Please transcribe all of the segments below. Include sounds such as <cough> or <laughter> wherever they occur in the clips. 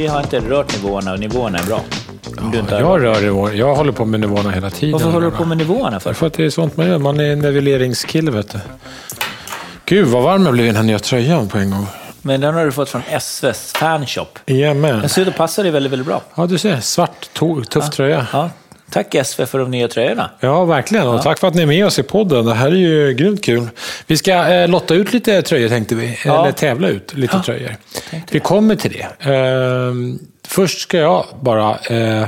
vi har inte rört nivåerna och nivåerna är bra. Har Jag rör nivåer. Jag håller på med nivåerna hela tiden. Varför håller du på med nivåerna för? För att det är sånt man gör. Man är en nivelleringskille, vet du. Gud, vad varm jag blev i den här nya tröjan på en gång. Men den har du fått från SVs fanshop. Jajamän. Den ser ut att passa dig väldigt, väldigt bra. Ja, du ser. Svart, tuff tröja. Ja. Tack SV för de nya tröjorna. Ja, verkligen. Och tack för att ni är med oss i podden. Det här är ju grymt kul. Vi ska eh, lotta ut lite tröjor tänkte vi. Ja. Eller tävla ut lite Ja, tröjor. tänkte Vi kommer till det. Eh, först ska jag bara eh,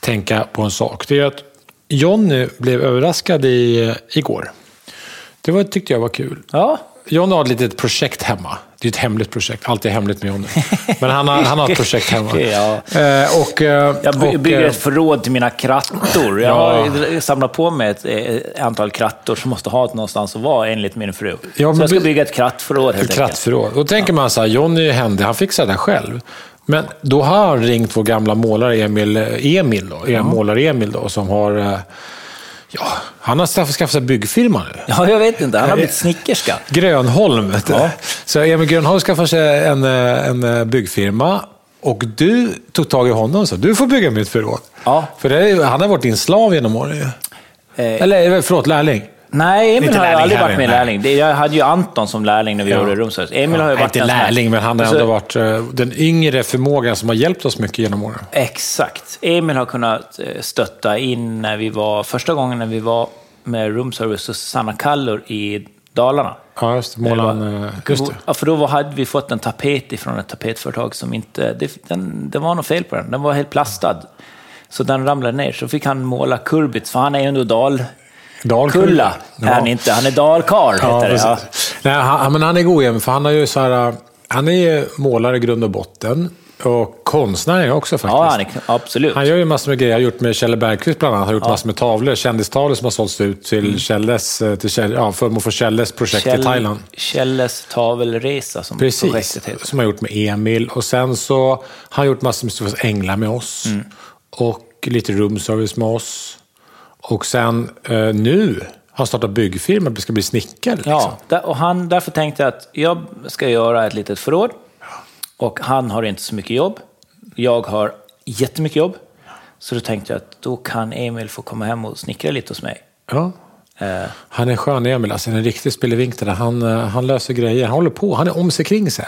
tänka på en sak. Det är att Jonny blev överraskad i, igår. Det var, tyckte jag var kul. Ja, Jonny har ett litet projekt hemma. Det är ett hemligt projekt. Allt är hemligt med Jonny. Men han har, han har ett projekt hemma. <laughs> Ja. Eh, och, eh, jag by- bygger eh, ett förråd till mina krattor. Jag Ja. har samlat på mig ett eh, antal krattor som måste ha någonstans att vara enligt min fru. Ja, så jag ska by- bygga ett krattförråd helt Ett enkelt. krattförråd. Då tänker man så här, Johnny är händig, han fixar det själv. Men då har han ringt vår gamla målare Emil, Emil då, mm. målare Emil då, som har... han har skaffat sig byggfirma nu. Ja, jag vet inte. Han har blivit snickerska. Grönholm, vet du. Ja. Så Emil Grönholm skaffade sig en, eh, en eh, byggfirma. Och du tog tag i honom och sa, du får bygga mitt förråd. Ja. För det han har varit din slav genom åren ju. Eh, Eller eh, förlåt, lärling. Nej, Emil har ju aldrig varit min lärling. Det- Jag hade ju Anton som lärling när vi Ja. gjorde rumsservice. Emil har ju Ja, varit inte lärling, men han har ändå varit eh, den yngre förmågan som har hjälpt oss mycket genom åren. Exakt. Emil har kunnat eh, stötta in när vi var, första gången när vi var med roomservice hos Sanna Kallur i Dalarna. Ja, just det. Målaren, eh, just det. Ja, för då hade vi fått en tapet ifrån ett tapetföretag som inte... Det, den, det var något fel på den. Den var helt plastad. Så den ramlade ner. Så fick han måla kurbits, för han är ju ändå dal... Dalkulla. Kulla är han inte. Han är dalkarl, Ja, heter det. Ja. Nej, han, men han är god igen, för han, har ju så här, han är målare i grund och botten. Och konstnär är också faktiskt. Ja, han är, absolut. Han gör ju massor med grejer. Han har gjort med Kjelle Bergqvist bland annat. Han har gjort massor med tavlor, kändistavlor som har sålts ut till Kjelles, eh, till Kjell, ja, förmån för Kjelles projekt i Thailand. Kjelles tavelresa, som Precis, projektet heter. som han har gjort med Emil. Och sen så har han gjort massor med Änglar med oss. Mm. Och lite roomservice med oss. Och sen eh, nu har startat byggfirma, det ska bli snickare. Liksom. Ja, och han, därför tänkte jag att jag ska göra ett litet förråd. Och han har inte så mycket jobb. Jag har jättemycket jobb. Så då tänkte jag att då kan Emil få komma hem och snickra lite hos mig. Ja. Eh, Han är skön Emil, alltså en riktig spelevink där. Han, eh, han löser grejer, han håller på, han är om sig kring sig.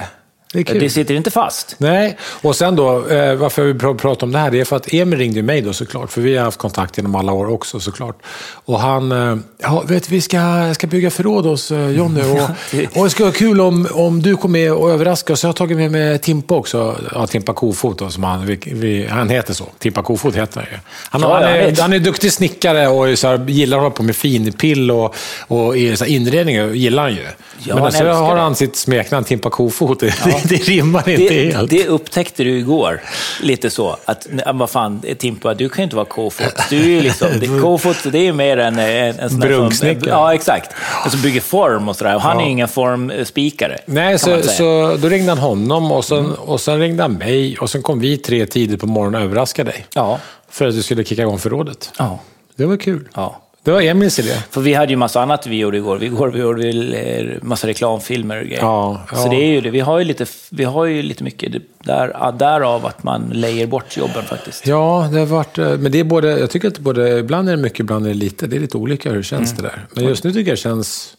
Det det sitter inte fast. Nej, och sen då, eh, varför vi pr- pratar om det här, det är för att Emil ringde mig då såklart, för vi har haft kontakt genom alla år också såklart. Och han, eh, ja vet vi ska, ska bygga förråd hos eh, Jonny och, <laughs> och det skulle vara kul om, om du kom med och överraskar oss. Jag har tagit med mig Timpa också, ja, Timpa Kofot då, som han, vi, vi, han heter så. Timpa Kofot heter han ju. Han, Ja, han, är, han är duktig snickare och så här, gillar att hålla på med finpill och, och så här inredningar gillar han ju. Ja, Men så har han sitt smeknamn Timpa Kofot. <laughs> Det, <laughs> det rimmar inte Det, helt. det upptäckte du igår, lite så. Att, vad fan, Timpa, du kan ju inte vara kofot. Du är ju liksom, det, <laughs> kofot, det är ju mer en... en, en sån där Brunksnickare. Ja, exakt. En som bygger form och sådär. Och han är ju ingen formspikare. Nej, så, så då ringde han honom och sen, och sen ringde han mig och sen kom vi tre tidigt på morgonen och överraskade dig. Ja. För att du skulle kicka igång förrådet. ja. Det var kul. Ja. Det var Emils idé. För vi hade ju massa annat vi gjorde igår. Vi, igår, vi gjorde eh, massa reklamfilmer och grejer. Ja, ja. Så det är ju det. Vi har ju lite, vi har ju lite mycket där, därav att man lejer bort jobben faktiskt. Ja, det har varit... eh, Men det är både... Jag tycker att både, ibland är det mycket, ibland är det lite. Det är lite olika hur det känns Mm. det där. Men just nu tycker jag det känns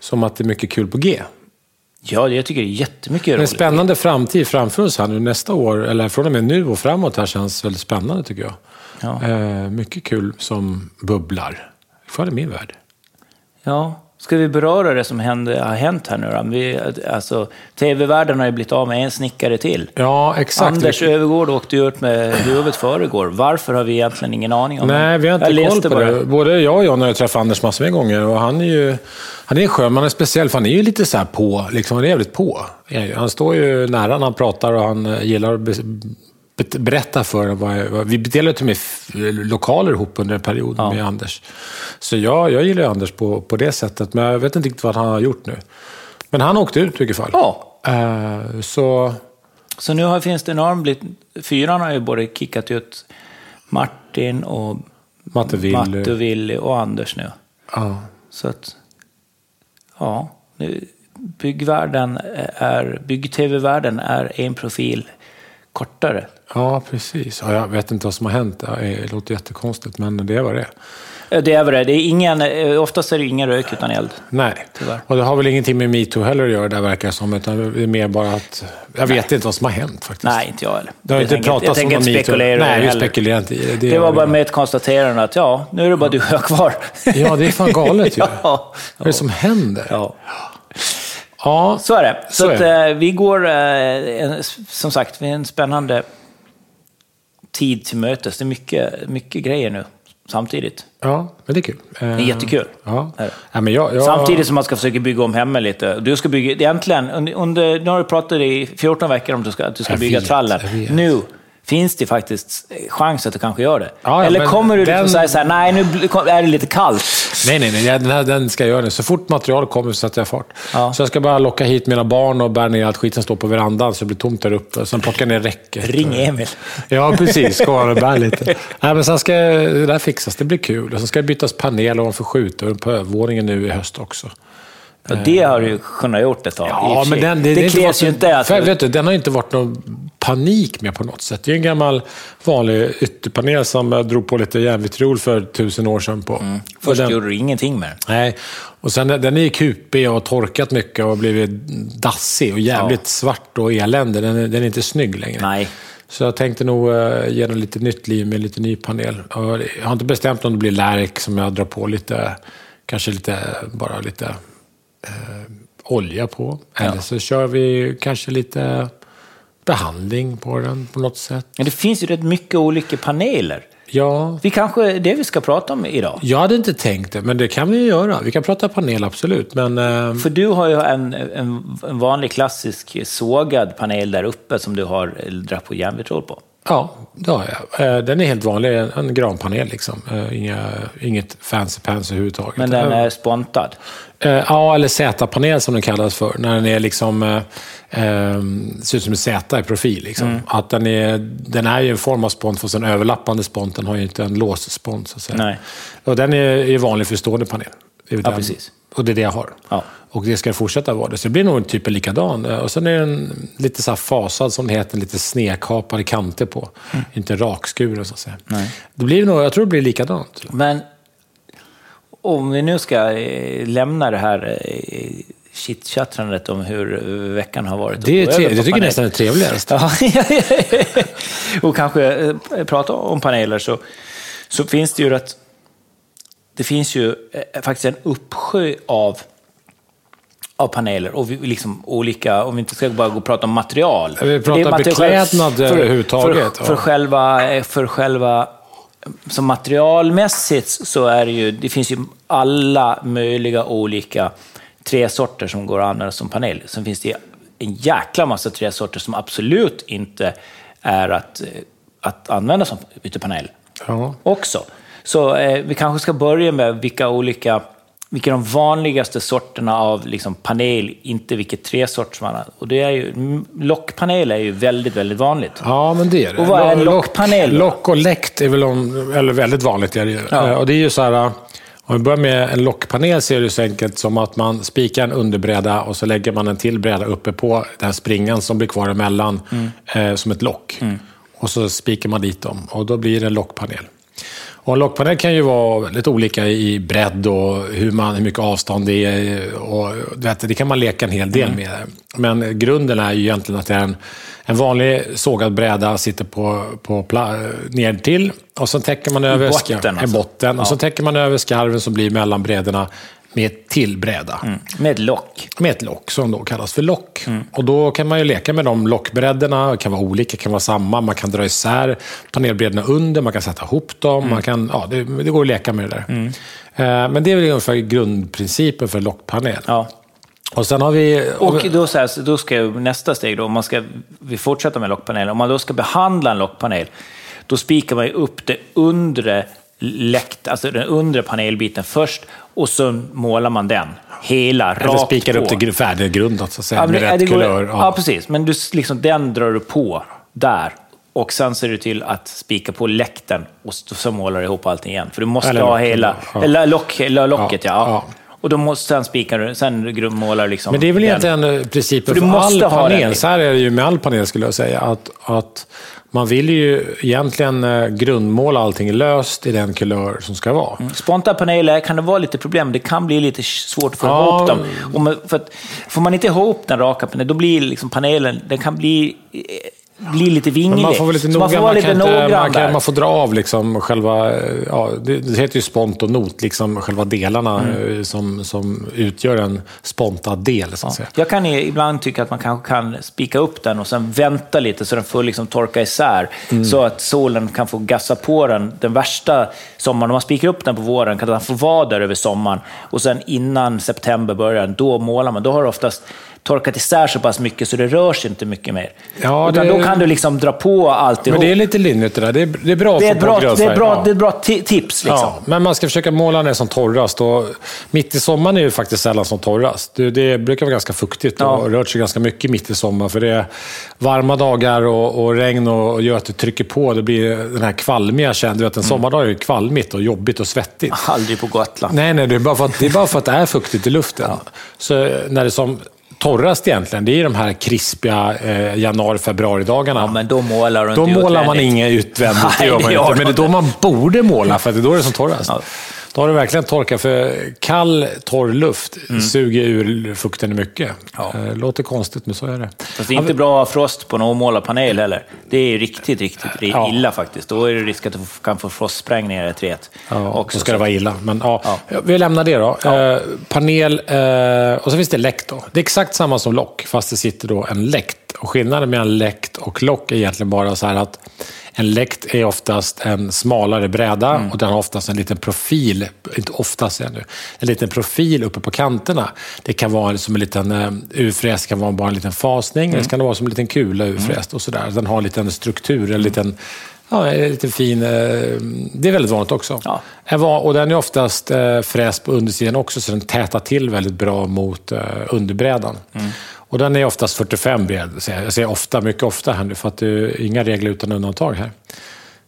som att det är mycket kul på G. Ja, jag tycker det är jättemycket En roligt. spännande framtid framför oss här nu nästa år, eller från och med nu och framåt här känns väldigt spännande tycker jag. Ja. Eh, mycket kul som bubblar. I min värld. Ja. Ska vi beröra det som hände, har hänt här nu då? Vi, alltså, TV-världen har ju blivit av med en snickare till. Ja, exakt. Anders Övergård åkte ju ut med huvudet före igår. Varför har vi egentligen ingen aning om Nej, vi har Jag inte koll på bara. det. Både jag och John har träffat Anders massor med gånger och han är ju han är skön, men han är speciell för han är ju lite så här på, liksom, han är jävligt på. Han står ju nära när han pratar och han gillar att berätta för en vad, vad Vi delade till och med lokaler ihop under en period Ja. med Anders. Så jag, jag gillar Anders på, på det sättet, men jag vet inte riktigt vad han har gjort nu. Men han åkte ut i vilket fall. Ja, Eh, så Så nu har, finns det enormt blivit... Fyran har ju både kickat ut Martin och Matte Willy. Matte och Willy och Anders nu. Ja. Så att... Ja, nu, byggvärlden är... Bygg-tv-världen är en profil kortare. ja, precis. Ja, jag vet inte vad som har hänt. Det låter jättekonstigt, men det är vad det är. Det är väl det. det är ingen, eh, oftast är det ingen rök utan eld. Nej, Tyvärr. och det har väl ingenting med metoo heller att göra, där verkar det som. Utan det är mer bara att... Jag vet inte vad som har hänt faktiskt. Nej, inte jag heller. Det har jag inte tänker- pratats jag om tänker någon inte metoo. spekulera Nej, vi spekulerar inte i det. Det var bara med ett konstaterande att ja, nu är det bara du och jag kvar. Ja, det är fan galet ju. <laughs> ja. Vad är det som händer? ja. Ja, Så är det. Så, Så är att, det. eh, vi går, eh, en, som sagt, är en spännande tid till mötes. Det är mycket, mycket grejer nu samtidigt. ja men det är kul. Det är jättekul. Ja. Är. Ja, men jag, jag, Samtidigt som man ska försöka bygga om hemma lite. Du ska bygga, egentligen, under, nu har du pratat i 14 veckor om att du ska, att du ska Jag bygga vet, trallen. Nu finns det faktiskt chans att du kanske gör det. Ja, ja, Eller kommer du liksom den- säga så här, nej nu är det lite kallt. Nej, nej, nej. Den, här, den ska jag göra nu. Så fort material kommer så sätter jag fart. Ja. Så jag ska bara locka hit mina barn och bära ner allt skit som står på verandan så det blir tomt där uppe. Sen plocka ner räcket. Ring Emil. Ja, precis. Han och bära lite. Nej, men sen ska det där fixas. Det blir kul. Och sen ska det bytas panel ovanför skjutdörren på övervåningen nu i höst också. Ja, det har du ju kunnat gjort ett tag. och Ja, men den, det, det, det krävs ju inte att... För, vet du, den har inte varit någon panik med på något sätt. Det är en gammal vanlig ytterpanel som jag drog på lite järnvitriol för tusen år sedan på. Och Mm. Först den, gjorde du ingenting med. Nej, och sen den är ju kupig och torkat mycket och blivit dassig och jävligt Ja. svart och elände. Den är, den är inte snygg längre. Nej. Så jag tänkte nog uh, ge den lite nytt liv med lite ny panel. Och jag har inte bestämt om det blir lärk som jag drar på lite, kanske lite, bara lite eh, olja på. Eller så kör vi kanske lite behandling på den på något sätt. Men det finns ju rätt mycket olika paneler. Ja, Vi kanske, det vi ska prata om idag. jag hade inte tänkt det, men det kan vi ju göra. Vi kan prata panel, absolut. Men eh, För du har ju en, en, en vanlig klassisk sågad panel där uppe som du har dragit på järnvitrol på. ja, det har jag. Eh, Den är helt vanlig, en- granpanel liksom. Eh, Inga, inget fancy pants överhuvudtaget. Men den är spontad. Eh, Ja, eller Z-panel som den kallas för. När den är liksom, eh, eh, ser ut som en Z i profil. Liksom. Mm. Att den, är, den är ju en form av spont, fast en överlappande spont. Den har ju inte en låsspont, så att säga. Nej. Och den är, är vanlig för stående panel. Ja, den, precis. Och det är det jag har. Ja. Och det ska fortsätta vara det. Så det blir nog typ likadan. Eh, Och sen är den lite så fasad, som det heter, lite snedkapade kanter på. Inte rakskuren, så att säga. Mm. Nej. Det blir nog, jag tror det blir likadant. Men om vi nu ska eh, lämna det här eh, chitchattrandet om hur eh, veckan har varit. Det, är tre, jag tycker panel. nästan det är trevligast. <laughs> Och kanske prata om paneler så, så finns det ju rätt... Det finns ju faktiskt en uppsjö av, av paneler och vi, liksom olika, om vi inte ska bara gå och prata om material. Vi pratar Det beklädnad för- överhuvudtaget, För, ja. för, själva, för själva så materialmässigt så är det ju, det finns ju alla möjliga olika träsorter som går att använda som panel. Sen finns det en jäkla massa träsorter som absolut inte är att, eh, att använda som ytterpanel Ja. också. Så eh, vi kanske ska börja med vilka olika, vilka de vanligaste sorterna av liksom, panel, inte vilket träsort man har. Och det är ju, mm, lockpanel är ju väldigt, väldigt vanligt. Ja, men det är det. Och vad är en Lock- lockpanel då? Lock och läkt är väl om, eller väldigt vanligt. Är det. Ja. Eh, Och det är ju så här, om vi börjar med en lockpanel så är det så enkelt som att man spikar en underbräda och så lägger man en till bräda uppe på den springan som blir kvar emellan Mm. eh, som ett lock. Och så spikar man dit dem och då blir det en lockpanel. Och en lockpanel kan ju vara väldigt olika i bredd och hur, man, hur mycket avstånd det är. Och, vet, det kan man leka en hel del Mm. med. Men grunden är ju egentligen att det är en, en vanlig sågad bräda sitter på, på pla, ner till och sen täcker man över botten, ska- alltså. botten. Och så täcker man över skarven som blir mellan brädorna med ett till bräda. Med ett lock. Med ett lock som då kallas för lock. Mm. Och då kan man ju leka med de lockbredderna. Det kan vara olika, kan vara samma. Man kan dra isär panelbrädorna under, man kan sätta ihop dem. Mm. Man kan, ja, det, det går att leka med det där. Eh, Men det är väl ungefär grundprincipen för lockpanel. Ja. Och sen har vi... Och då, så här, då ska nästa steg, då, om man ska, vi fortsätter med lockpanel, om man då ska behandla en lockpanel, då spikar man ju upp det undre läkt, alltså den undre panelbiten först och så målar man den. Hela, Eller rakt spikar på. upp det gr- färdiggrundat, så att säga, Ja, med det- rätt det går- kulör. Ja. precis. Men du, liksom, den drar du på där. Och sen ser du till att spika på läkten och så målar du ihop allting igen. För du måste Eller ha locket, hela... ja. Eller, lock, eller locket, ja. Ja, ja. Och då måste, sen spikar du, sen målar du liksom... Men det är väl egentligen principen För du måste all ha panel. Så här är det ju med all panel skulle jag säga. Att, att man vill ju egentligen eh, grundmåla allting löst i den kulör som ska vara. Sponta paneler kan det vara lite problem. Det kan bli lite svårt att få Ja. ihop dem. Man, för att, får man inte ihop den raka panelen, då blir liksom panelen, den kan bli, eh, bli lite vinglig. Men man får vara lite noga. man får vara lite kan inte- noggrann man, kan, man får dra av liksom själva... Ja, det, heter ju spont och not, liksom själva delarna Mm. eh, som, som utgör en spontad del. Så att säga. Jag kan ibland tycka att man kanske kan spika upp den och sen vänta lite så den får liksom torka isär. Mm. Så att solen kan få gassa på den den värsta sommaren. Om man spikar upp den på våren kan den få vara där över sommaren. Och sen innan september börjar, då målar man. Då har det oftast torkat isär så pass mycket så det rör sig inte mycket mer. Ja, Utan det- då kan du liksom dra på alltihop. Men det är lite lynnet det där. Det är, det är bra det är ett bra, på det är bra, Ja. det är bra ti- tips. Liksom. Ja, men man ska försöka måla när det är som torrast. Och mitt i sommaren är det faktiskt sällan som torrast. Det, det brukar vara ganska fuktigt Ja. och rört sig ganska mycket mitt i sommar. För det är varma dagar och, och regn och, gör att det trycker på. Det blir den här kvalmiga känslan. Du vet, en Mm. sommardag är ju kvalmigt och jobbigt och svettigt. Aldrig på Gotland. Nej, nej, det är bara för att det är, bara för att det är fuktigt i luften. Så eh, när det som torrast egentligen, det är de här krispiga eh, januari-februari-dagarna. Ja, men då målar Då målar man inget utvändigt, det Nej, gör man det gör inte. Men det är man då man borde måla, för det är då det är som torrast. Ja. Då har det verkligen torkat, för kall, torr luft Mm. suger ur fukten mycket. Eh, Låter konstigt, men så är det. Fast det är inte bra att ha frost på en omålad panel heller. Det är riktigt, riktigt Ja. illa faktiskt. Då är det risk att du kan få frostsprängningar i träet. Ja, också. så ska det vara illa. Men ja, Ja. vi lämnar det då. Eh, panel, eh, och så finns det läkt då. Det är exakt samma som lock, fast det sitter då en läkt. Och skillnaden mellan läkt och lock är egentligen bara så här att en läkt är oftast en smalare bräda Mm. och den har oftast en liten profil, inte oftast ännu, en liten profil uppe på kanterna. Det kan vara som en liten uh, urfräs, kan vara bara en liten fasning, Mm. det kan vara som en liten kula urfräst och sådär. Den har en liten struktur, en liten Ja, en liten fin... eh, Det är väldigt vanligt också. Ja. Och den är oftast eh, fräst på undersidan också, så den tätar till väldigt bra mot eh, underbrädan. Mm. Och den är oftast 45 bred. Jag säger ofta, mycket ofta här nu, för att det är inga regler utan undantag här.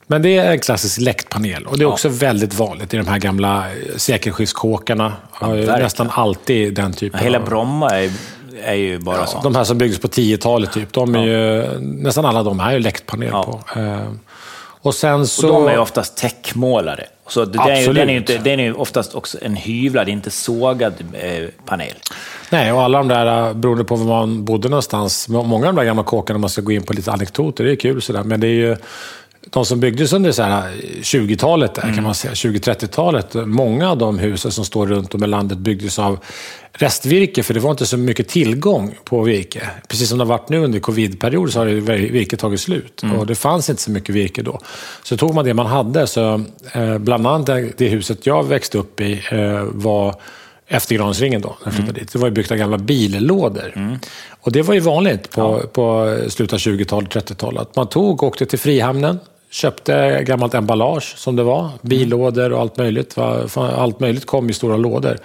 Men det är en klassisk läktpanel och det är också väldigt vanligt i de här gamla eh. Har ju verkligen. nästan alltid den typen Hela av... Bromma är, är ju bara så. De här som byggdes på 10-talet, typ, de är ju, nästan alla de här är ju läktpanel Ja. på. Eh, Och sen så... Och de är ju oftast täckmålade. Så det, är, Absolut. den är ju inte, den är ju oftast också en hyvlad, inte sågad eh, panel. Nej, och alla de där, äh, beroende på var man bodde någonstans, må- många av de där gamla kåkarna, om man ska gå in på lite anekdoter, det är kul sådär, men det är ju de som byggdes under så här 20-talet, där, kan man säga, 20-30-talet, många av de husen som står runt om i landet byggdes av restvirke, för det var inte så mycket tillgång på virke. Precis som det har varit nu under covid-period så har virket tagit slut och det fanns inte så mycket virke då. Så tog man det man hade, så eh, bland annat det, huset jag växte upp i eh, var efter Gransringen då, när jag flyttade dit. Det var ju byggt av gamla billådor. Och det var ju vanligt på, på slutet av 20-talet, 30-talet. Att man tog och åkte till Frihamnen, köpte gammalt emballage som det var, billådor och allt möjligt. Allt möjligt kom i stora lådor.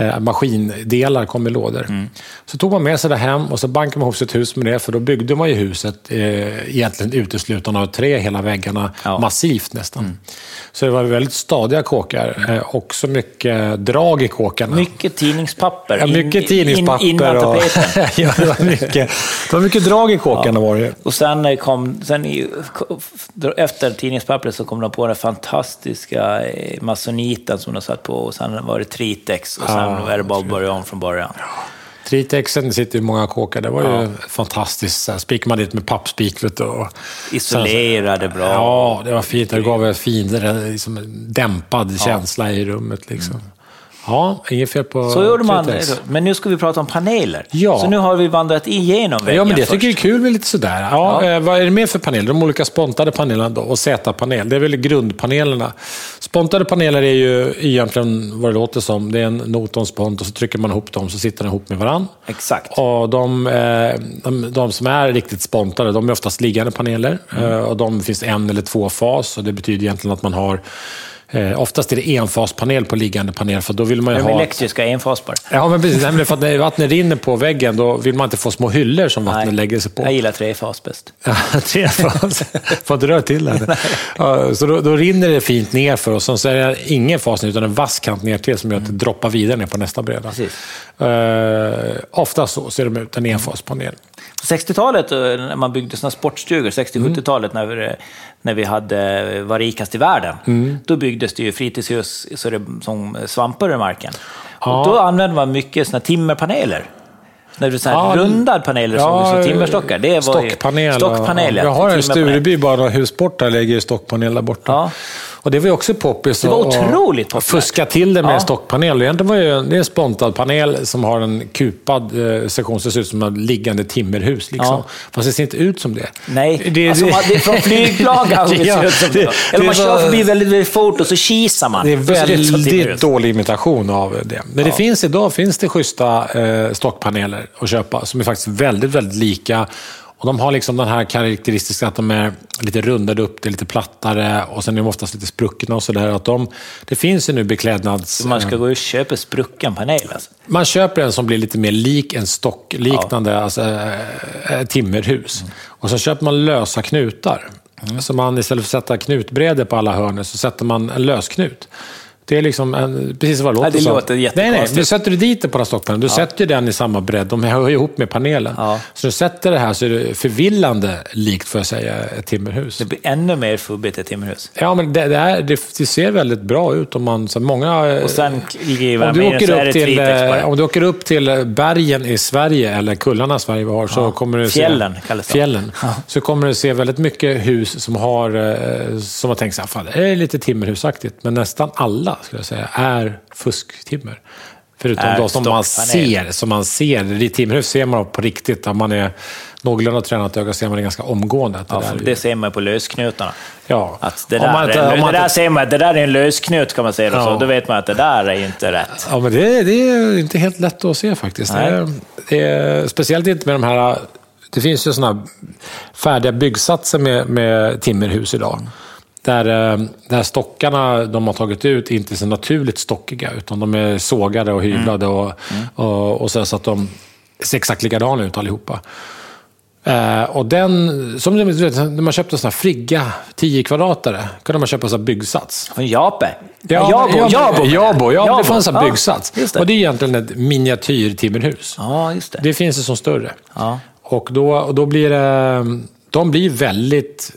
Eh, maskindelar kom i lådor. Så tog man med sig det hem och så bankade man ihop sitt hus med det, för då byggde man ju huset eh, egentligen uteslutande av trä, hela väggarna, Ja. massivt nästan. Så det var väldigt stadiga kåkar. Eh, också mycket drag i kåkarna. Mycket tidningspapper. Ja, mycket in- tidningspapper. In, innan och... <laughs> ja, det, var mycket, det var mycket drag i kåkarna var det. Och sen eh, kom, sen i, efter tidningspappret så kom de på den fantastiska eh, masoniten som de satt på och sen var det Tritex och sen Är det bara att börja om från början. Tritexen sitter i många kåkar. Det var ju fantastiskt. Spikade man dit med pappspik. vet du, Isolerade bra. Ja, det var fint. Det gav en fin, liksom, dämpad känsla i rummet. Liksom. Ja, inget fel på Så gjorde man. Men nu ska vi prata om paneler. Ja. Så nu har vi vandrat igenom väggen Ja, men det först. tycker jag är kul med lite sådär. Ja, Ja. Eh, vad är det mer för paneler? De olika spontade panelerna då och Z-panel. Det är väl grundpanelerna. Spontade paneler är ju egentligen vad det låter som. Det är en not och en spont och så trycker man ihop dem så sitter de ihop med varandra. Exakt. Och de, eh, de, de som är riktigt spontade, de är oftast liggande paneler. Mm. Eh, Och de finns en eller två fas och det betyder egentligen att man har Eh, oftast är det enfaspanel på liggande panel, för då vill man ju De ha... elektriska enfasbar. Ja, men precis. Nej, för att när vattnet rinner på väggen, då vill man inte få små hyllor som vattnet Nej. lägger sig på. Jag gillar trefas bäst. <laughs> Ja, tre fas. Får inte röra till det. <laughs> Ja, så då, då rinner det fint ner för och sen så är det ingen fas utan en vass kant ner till som gör att det droppar vidare ner på nästa breda. Precis. Uh, ofta så ser de ut, en enfaspanel. På 60-talet, eh, när man byggde såna sportstugor, 60-70-talet, när, vi, när vi hade, var rikast i världen, då byggdes det ju fritidshus så det, som svampar i marken. Ja. Och då använde man mycket såna timmerpaneler. När du så här Ja, rundad paneler som, som timmerstockar. Det var ju- stockpanel. Stockpanel, ja. ja. Jag har en. Stureby, bara hus bort där, lägger stockpanel där borta. Ja. Och det var ju också poppis. Det var att- otroligt att populärt. Fuska till det med Ja. stockpanel. Egentligen var ju det är en spontad panel som har en kupad eh, sektion, det ser ut som ett liggande timmerhus. Liksom. Ja. Fast det ser inte ut som det. Nej, Det- alltså, det- man- det är från <laughs> flygplan kanske det ser ut som det. Eller man kör förbi väldigt, väldigt fort och så kisar man. Det är som väldigt dålig imitation av det. Men det finns idag finns det schyssta eh, stockpaneler att köpa som är faktiskt väldigt, väldigt lika. Och De har liksom den här karaktäristiska att de är lite rundade upp, det är lite plattare och sen är de oftast lite spruckna och sådär. De, det finns ju nu beklädnads... Man ska gå och köpa sprucken panel alltså. Man köper en som blir lite mer lik en stockliknande alltså, äh, timmerhus. Och så köper man lösa knutar. Så man istället för att sätta knutbrädor på alla hörn så sätter man en lösknut. Det är liksom en, precis vad det låter det som. låter Nej, nej. jättekonstigt. Du sätter du dit det på den stockpanelen, du sätter ju den i samma bredd. De hör ihop med panelen. Ja. Så du sätter det här så är det förvillande likt, får jag säga, ett timmerhus. Det blir ännu mer fubbigt ett timmerhus. Ja, men det, det, är, det, det ser väldigt bra ut om man... Så många, Och sen om du, åker upp det till, eh, om du åker upp till bergen i Sverige, eller kullarna i Sverige vi har, så kommer du Fjällen se, kallas de. fjällen, så kommer du se väldigt mycket hus som har, eh, som har tänkt fan, det är lite timmerhusaktigt, men nästan alla, skulle jag säga, är fusktimmer. Förutom de som man ser, som man ser. I timmerhus ser man på riktigt, om man är någorlunda tränat öga ser man det ganska omgående. Att det Ja, där är- det ser man på lösknutarna. ja. Att det där, man är, man det där ser man det där är en lösknut kan man säga. Ja. Så. Då vet man att det där är inte rätt. Ja, men det, det är inte helt lätt att se faktiskt. Det det är, speciellt inte med de här... Det finns ju sådana färdiga byggsatser med, med timmerhus idag. Där, eh, där stockarna de har tagit ut inte är så naturligt stockiga, utan de är sågade och hyvlade och, och, och så, så att de ser exakt likadana ut allihopa. Eh, och den, som du vet, när man köpte en sån här Frigga 10 kvadratare, kunde man köpa en sån här byggsats. Från Jape. Ja, Jabo, ja, Jabo. Jabo, ja, Jabo. det fanns en Ja, byggsats. det. Och det är egentligen ett miniatyrtimmerhus. Ja, just det. Det finns det som större. Ja. Och, då, och då blir det... De blir väldigt...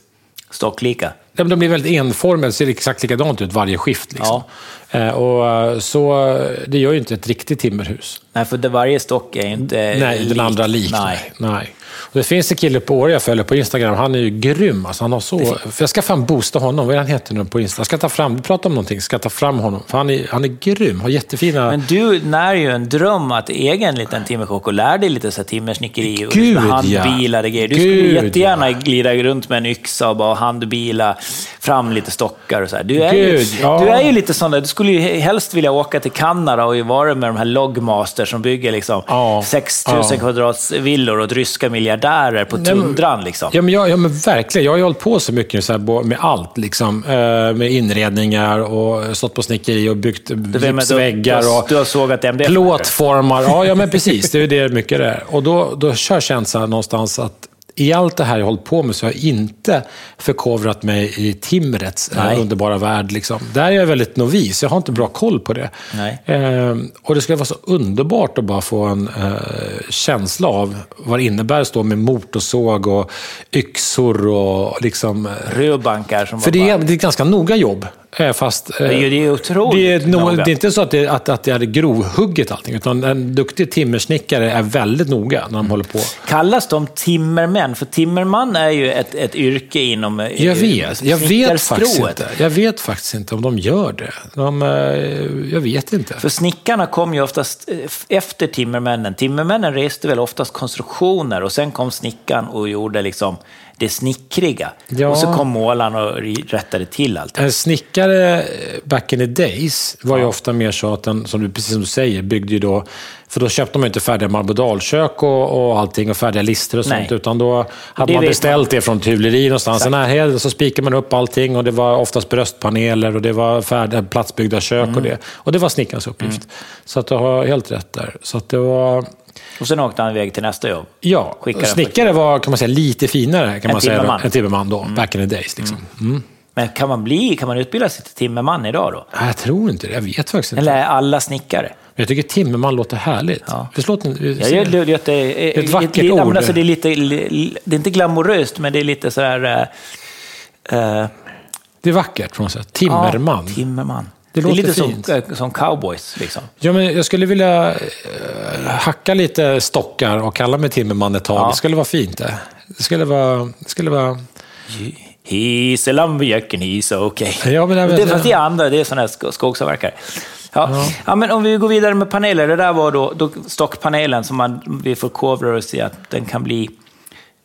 Stocklika. Ja, De blir väldigt enformiga, ser exakt likadant ut varje skift. Liksom. Eh, och, eh, så det gör ju inte ett riktigt timmerhus. Nej, för varje stock är ju inte Nej, den lik. andra lik. Nej. Nej. Och det finns en kille på Åre jag följer på Instagram, han är ju grym. Alltså, han har så, för jag ska fan boosta honom, vad är han heter nu på Insta? Jag ska ta fram, du pratar om någonting, jag ska ta fram honom. För han är, han är grym, har jättefina... Men du när ju en dröm att äga en liten timmerkock och lära dig lite så här timmersnickeri och Gud, handbilade ja. grejer. Du Gud, skulle jättegärna ja. glida runt med en yxa och bara handbila fram lite stockar och så här. Du är, Gud, ju, ja. du är ju lite sån där, du skulle ju helst vilja åka till Kanada och vara med de här Logmaster som bygger liksom Ja, 6 000 ja. kvadrats villor åt ryska miljardärer på tundran. Liksom. Ja men, jag, ja, men verkligen. Jag har ju hållit på så mycket så här, med allt. Liksom. Eh, med inredningar och stått på snickeri och byggt Du, du, gipsväggar. du, och du har sågat MDF. plåtformar. Ja, ja, men precis. Det är det mycket det är. Och då, då kör känslan någonstans att i allt det här jag hållit på med så har jag inte förkovrat mig i timrets eh, Nej. underbara värld. Liksom. Där är jag väldigt novis. Jag har inte bra koll på det. Eh, och det skulle vara så underbart att bara få en eh, känsla av vad det innebär att stå med motorsåg och yxor och liksom... eh, Rödbankar som För det är, det är ett ganska noga jobb. Eh, Fast, eh, Det är ju- otroligt det är, no, noga. det är inte så att det, att, att det är grovhugget allting, utan en duktig timmersnickare är väldigt noga när de håller på. Kallas de timmermän? För timmerman är ju ett, ett yrke inom eh, Jag vet, jag vet faktiskt inte. Jag vet faktiskt inte om de gör det. De, jag vet inte. För snickarna kom ju oftast efter timmermännen. Timmermännen reste väl oftast konstruktioner och sen kom snickaren och gjorde liksom det snickriga. Ja. Och så kom målaren och rättade till allt. En snickare eh, back in the days var ju ofta mer så att den, som du, precis som du säger, byggde ju då... För då köpte man ju inte färdiga marbodalkök och, och allting och färdiga lister och sånt. Nej. Utan då hade man beställt det från ett hyvleri någonstans. I närheten så spikade man upp allting och det var oftast bröstpaneler och det var färdiga platsbyggda kök Mm. och det. Och det var snickarens uppgift. Så att du har helt rätt där. Så att det var... Och sen åkte han iväg till nästa jobb. Ja, Skickade snickare var kan man säga lite finare kan En man säga, timmerman. Mm. än timmerman då, back in the days. Liksom. Mm. Men kan man bli, kan man utbilda sig till timmerman idag då? Jag tror inte det. Jag vet faktiskt inte. Eller är alla snickare? Jag tycker timmerman låter härligt. Ja. Visst låter Ja, jag, jag, jag, det är ett vackert men ord. Alltså, det, är lite, det är inte glamoröst, men det är lite sådär... eh, eh, Det är vackert på något sätt. Timmerman. Ja, timmerman. Det Det, är lite fint. som, eh, som cowboys. Liksom. Ja, men jag skulle vilja eh, hacka lite stockar och kalla mig timmerman ett tag. Ja. Det skulle vara fint det. Det skulle vara... Det skulle vara... He's a lumberjack and he's okay. Ja, men vet- det, fast det är andra, det är sådana här sk- skogsavverkare. Ja. Ja. men om vi går vidare med paneler. Det där var då, då stockpanelen som man, vi förkovrar oss i att den kan bli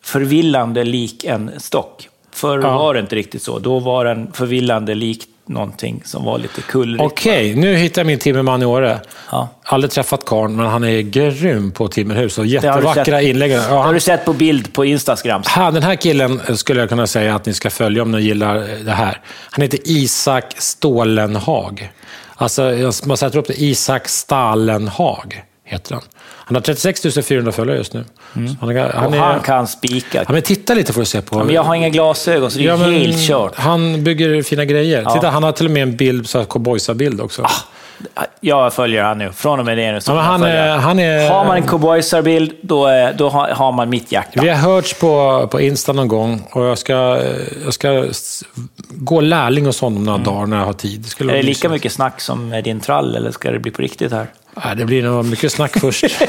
förvillande lik en stock. Förr Ja. var det inte riktigt så. Då var den förvillande lik någonting som var lite kullrigt. Okej, nu hittar jag min timmerman i Åre. Ja. Aldrig träffat karln, men han är grym på timmerhus och jättevackra inlägg. Ja, Det har du sett på bild på Instagram. han, den här killen skulle jag kunna säga att ni ska följa om ni gillar det här. Han heter Isak Stålenhag. Alltså, man sätter upp det. Isak Stallenhag heter han. Han har 36 400 följare just nu. Så Han, är, han, Och är, han kan spika. ja, men titta lite får du se på. Men jag har inga glasögon, så det är Ja, men helt kört. Han bygger fina grejer. Titta, han har till och med en bild, cowboysar-bild också. Jag följer han nu. Från och med det nu. så Ja, han är- han är- Har man en cowboysarbild, då, är- då har, man mitt hjärta. Vi har hörts på, på Insta någon gång och jag ska, jag ska gå lärling hos honom några dagar när jag har tid. Det Mm. Är det lika mycket snack som med din trall, eller ska det bli på riktigt här? Nej, det blir nog mycket snack först. <laughs>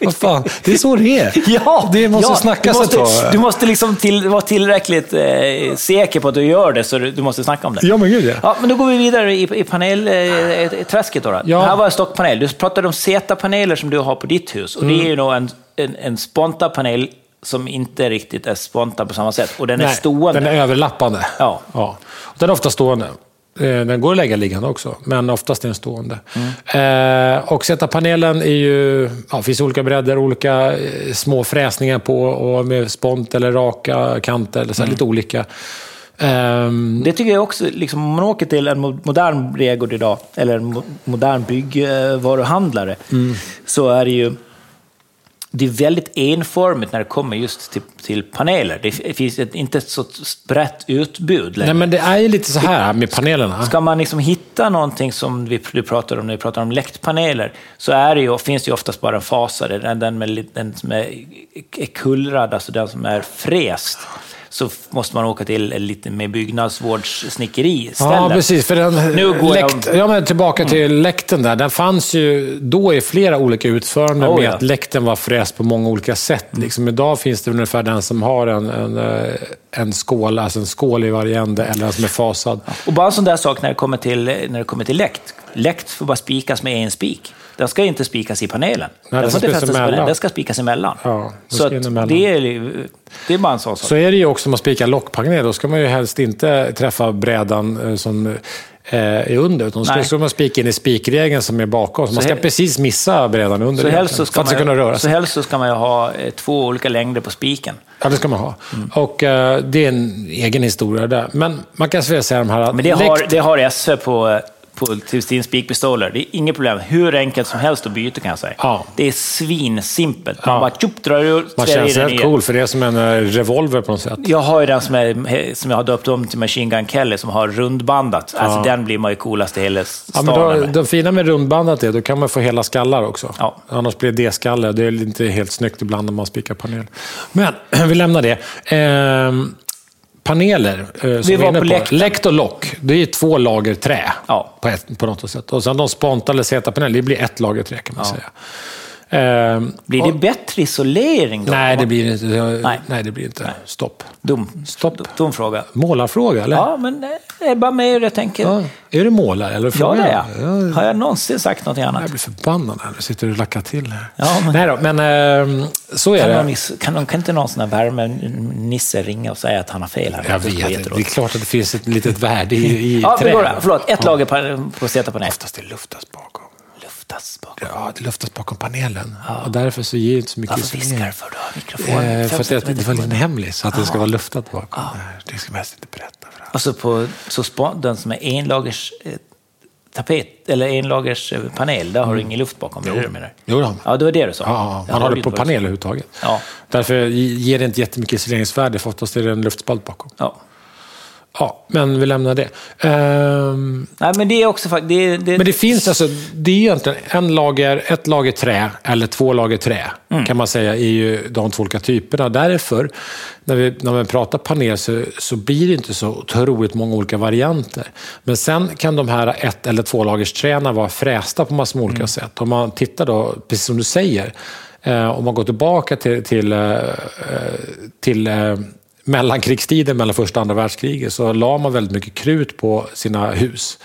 Vad fan, det är så det är. Ja, det måste ja, snackas du måste, ett tag. Du måste liksom till, vara tillräckligt eh, säker på att du gör det, så du, du måste snacka om det. Ja, men gud ja. Ja, men då går vi vidare i, i panelträsket. Då, då. Ja. Det här var en stockpanel. Du pratade om Z-paneler som du har på ditt hus. Och Det är ju då en, en, en spontapanel som inte riktigt är sponta på samma sätt. Och den är Nej, stående. Den är överlappande. Ja. ja. Den är ofta stående. Eh, Den går att lägga liggande också, men oftast är den stående. Mm. Eh, och sätta panelen är ju... Ja, finns olika bredder, olika eh, små fräsningar på och med spont eller raka kanter. Eller så Mm. Lite olika. Ehm, Det tycker jag också, liksom, om man åker till en mo- modern bregård idag, eller en mo- modern byggvaruhandlare, Mm. så är det ju det är väldigt enformigt när det kommer just till, till paneler. Det finns ett, inte ett så brett utbud längre. nej, men det är ju lite så här med panelerna. Ska man liksom hitta någonting som vi, du pratar om när vi pratar om läktpaneler, så är det ju, finns det ju oftast bara en fasare, den, med, den som är, är kullrad, alltså den som är fräst. Så måste man åka till lite mer byggnadsvårdssnickeri istället. Ja, precis. För den, Nu går jag- läkt, ja, men tillbaka till läkten där. Den fanns ju då i flera olika utföranden Oh, med ja. Mm. att läkten var fräst på många olika sätt. Liksom idag finns det ungefär den som har en, en, eh, en skål, alltså en skål i varje ände, eller den som är fasad. Och bara en sån där sak när det kommer till, när det kommer till läkt. Läkt får bara spikas med en spik. Den ska inte spikas i panelen. den den, ska får inte spikas fästas emellan. den ska spikas emellan. Ja, så emellan. det, är, det är bara en sån sak. Så är det ju också om man spikar lockpanel. Då ska man ju helst inte träffa brädan eh, som eh, är under. Utan då ska, Nej. ska man spika in i spikregeln som är bakom. Så man ska precis missa brädan under Så helst så, ska ska kunna man, röra så sig. helst så ska man ju ha eh, två olika längder på spiken. Ja, det ska man ha. Och eh, det är en egen historia där. Men man kan säga så här, de här... Men det har, det har SV på, till sin spikpistoler. Det är inget problem. Hur enkelt som helst att byta kan jag säga. Ja. Det är svinsimpelt. Man Ja. bara tjup, drar ut, Man känns rätt cool, för det är som en eh, revolver på något sätt. Jag har ju den som, är, som jag har döpt om till Machine Gun Kelly, som har rundbandat. Alltså den blir man ju coolast i hela Ja, staden men då, med. det fina med rundbandat är då kan man få hela skallar också. Ja. Annars blir det D-skalle. Det är inte helt snyggt ibland när man spikar panel. Men <clears throat> vi lämnar det. Ehm, paneler, eh, Vi var inne på läktaren. Läkt och lock, det är två lager trä Ja. på, ett, på något sätt. Och sen de sponta eller Z-paneler, det blir ett lager trä kan man Ja. säga. Ehm, Blir det bättre isolering då? nej, det blir inte. Nej. Nej, det blir inte. Stopp. Dum, Stopp. dum, fråga. Målarfråga, eller? Ja, men det är bara mer jag tänker. Ja. Är du målare? Eller Ja, det är jag. Ja, Har jag någonsin sagt något annat? Jag blir förbannad här. Nu sitter du och lackar till här. Ja, men- Nej då, men ehm, så är Kan, det. någon, kan, någon, kan inte någon sån här värmenisse ringa och säga att han har fel? Här? Jag vet. Det är klart att det finns ett litet värde i, i Ja, trä. det går, förlåt. Ett lager på, på Z-panel. Oftast det luftas bakom. Luftas bakom. Ja, det luftas bakom panelen. Och därför så ger det inte så mycket Varför viskar du för då? Mikrofon. Eh, för att det, det var lite centimeter. hemligt, så att det ska vara luftat bakom. Nej, Det ska man helst inte berätta för alla. Alltså på så spa, den som är enlagers eh, tapet, eller enlagers eh, panel, där har du ingen luft bakom. Är det menar? Mm. Jo då. Ja, det var det du sa. Ja, man har det på panel överhuvudtaget. Ja. Därför ger det inte jättemycket isoleringsvärde, för oftast är det en luftspalt bakom. Ja. Ja, men vi lämnar det. Ehm, Nej, men det är också. Det, det, men det finns alltså, det är egentligen en lager, ett lager trä eller två lager trä, Mm. kan man säga, är ju de två olika typerna. Därför, när vi, när vi pratar panel så, så blir det inte så otroligt många olika varianter. Men sen kan de här ett eller två lagers träna vara frästa på massor med olika Mm. sätt. Om man tittar då, precis som du säger, eh, om man går tillbaka till, till, eh, eh, till eh, mellankrigstiden, mellan första och andra världskriget, så la man väldigt mycket krut på sina hus.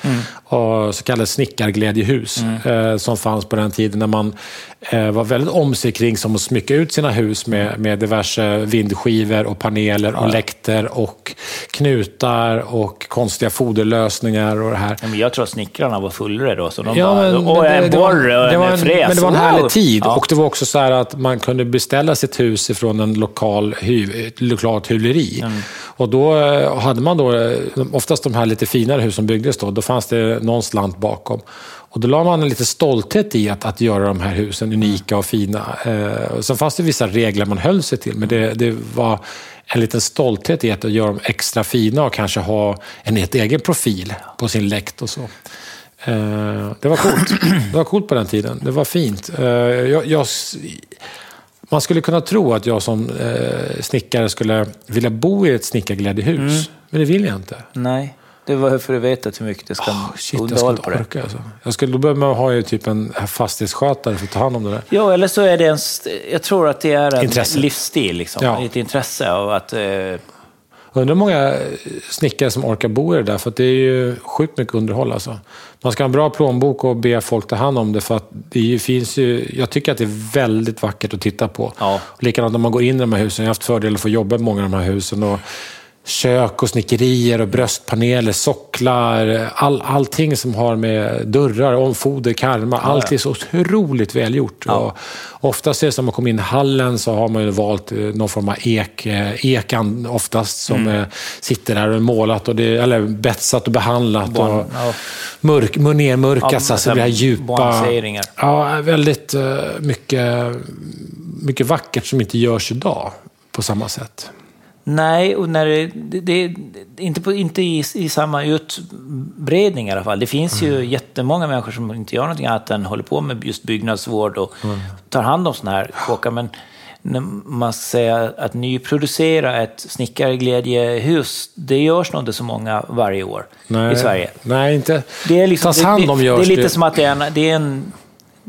Och så kallade snickarglädjehus eh, som fanns på den tiden när man eh, var väldigt om sig kring som att smycka ut sina hus med, med diverse vindskivor och paneler och läkter och knutar och konstiga foderlösningar och det här. Men jag tror att snickrarna var fullare då. Så de Ja, bara, men, Åh, en borr och en en, fräs. men det var en härlig tid. Ja. Och det var också så här att man kunde beställa sitt hus ifrån en lokal hy, lokalt hyvleri. Mm. Och då eh, hade man då, eh, oftast de här lite finare hus som byggdes då, då fanns det någon slant bakom. Och då la man en lite stolthet i att, att göra de här husen unika och fina. Eh, sen fanns det vissa regler man höll sig till, men det, det var en liten stolthet i att göra dem extra fina och kanske ha en helt egen profil på sin läkt och så. Eh, Det var coolt. Det var coolt på den tiden. Det var fint. Eh, Jag, jag, man skulle kunna tro att jag som eh, snickare skulle vilja bo i ett snickarglädjehus. Men det vill jag inte. Nej, det var för att veta hur mycket det ska Oh, shit, jag på inte det. orka. Alltså. Jag skulle, då behöver man ha ju typ en fastighetsskötare för att ta hand om det där. Ja, eller så är det en... Jag tror att det är en Intresse. livsstil, liksom. Ja. ett intresse av att... Eh, Undrar hur många snickare som orkar bo i det där, för det är ju sjukt mycket underhåll. Alltså. Man ska ha en bra plånbok och be folk ta hand om det, för att det finns ju... Jag tycker att det är väldigt vackert att titta på. Ja. Likadant när man går in i de här husen. Jag har haft fördel att få jobba i många av de här husen. Och kök och snickerier och bröstpaneler, socklar, all, allting som har med dörrar, omfoder, karmar. Allt är så otroligt välgjort. Och oftast är det som man kommer in i hallen så har man ju valt eh, någon form av ek, eh, ekan oftast som eh, sitter där och är målat, och det, eller betsat och behandlat. Bon- och ja. mörk, nermörkat Ja, så alltså det här djupa... Ja, väldigt mycket, mycket vackert som inte görs idag på samma sätt. Nej, och när det, det, det, inte, på, inte i, i samma utbredning i alla fall. Det finns Mm. ju jättemånga människor som inte gör någonting annat än håller på med just byggnadsvård och Mm. tar hand om sådana här kåkar. Men när man säger att nyproducera ett snickarglädjehus, det görs nog inte så många varje år i Sverige. Nej, inte... Det är, liksom, Tas hand om det, det, det görs är lite som att det är en, det är en...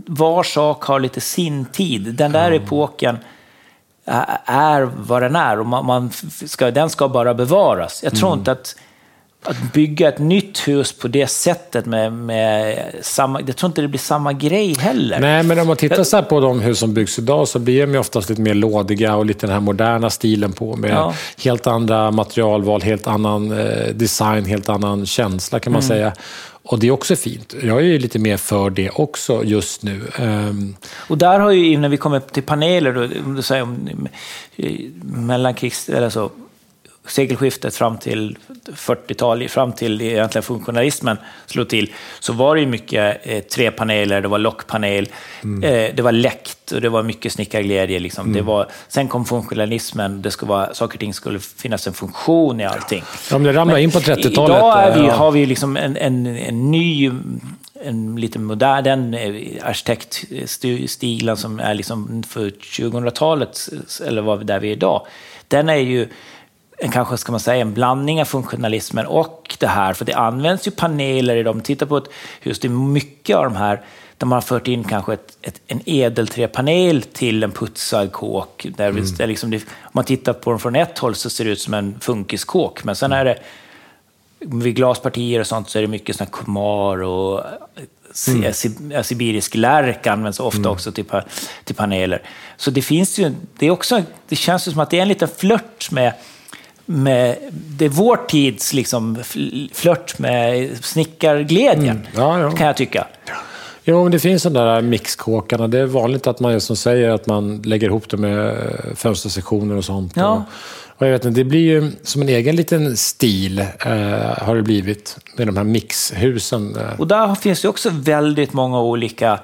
Var sak har lite sin tid. Den där epoken ä- är vad den är och man, man ska, den ska bara bevaras. Jag tror Mm. inte att, att bygga ett nytt hus på det sättet med, med samma... Jag tror inte det blir samma grej heller. Nej, men om man tittar så på de hus som byggs idag så blir de ju oftast lite mer lådiga och lite den här moderna stilen på med Ja. helt andra materialval, helt annan eh, design, helt annan känsla kan man Mm. säga. Och det är också fint. Jag är ju lite mer för det också just nu. Ehm, Och där har ju, när vi kommer till paneler, då, om du säger om eh, mellankrigs... Eller så, sekelskiftet fram till 40-tal, fram till egentligen funktionalismen slog till, så var det ju mycket eh, trepaneler, det var lockpanel, eh, det var läckt och det var mycket snickarglädje. Liksom. Det var, sen kom funktionalismen, det skulle vara, saker och ting skulle finfinnas en funktion i allting. Ja, men det ramlade in på 30-talet, Idag vi, ja. har vi liksom en, en, en ny, en lite modern den eh, arkitektstilen som är liksom för 2000-talet, eller vad där vi är idag. Den är ju en, kanske ska man säga en blandning av funktionalismen och det här, för det används ju paneler i dem. Titta på ett hus, det är mycket av de här. Där man har fört in kanske ett, ett, en edelträpanel till en putsad kåk. Där där liksom det, om man tittar på den från ett håll så ser det ut som en funkiskåk, men sen är det vid glaspartier och sånt så är det mycket såna kumar och si- si- sibirisk lärk används ofta också till, till paneler. Så det finns ju, det är också, det känns ju som att det är en liten flört med, med det är vår tids liksom fl- flört med snickarglädjen, Ja, ja. kan jag tycka. Jo, men det finns de där mixkåkarna. Det är vanligt att man, som säger, att man lägger ihop det med eh, fönstersektioner och sånt. Ja. Och, jag vet inte, det blir ju som en egen liten stil, eh, har det blivit, med de här mixhusen. eh. Och där finns det också väldigt många olika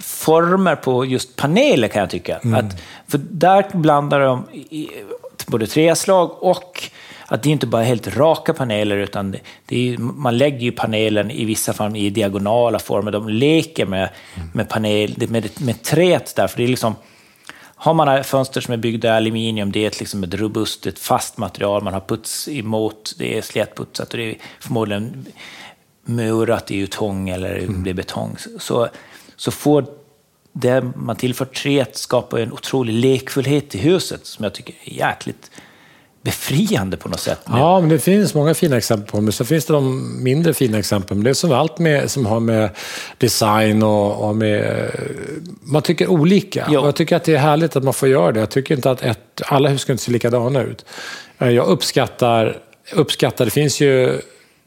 former på just paneler kan jag tycka. Att, för där blandar de både träslag och att det inte bara är helt raka paneler, utan det, är, ju- man lägger ju panelen i vissa fall i diagonala former. De leker med, med, panel, med, med träet där, för det är liksom har man fönster som är byggda i aluminium, det är ett, liksom ett robust, ett fast material, man har puts emot, det är slätputsat och det är förmodligen murat i tång eller det är betong. Så, så får det man tillför träet skapa en otrolig lekfullhet i huset som jag tycker är jäkligt befriande på något sätt. Ja, men det finns många fina exempel på det. Så finns det de mindre fina exempel. Men det är som allt med, som har med design och, och med... Man tycker olika. Jo. Och jag tycker att det är härligt att man får göra det. Jag tycker inte att ett, alla hus ska inte se likadana ut. Jag uppskattar, uppskattar det finns ju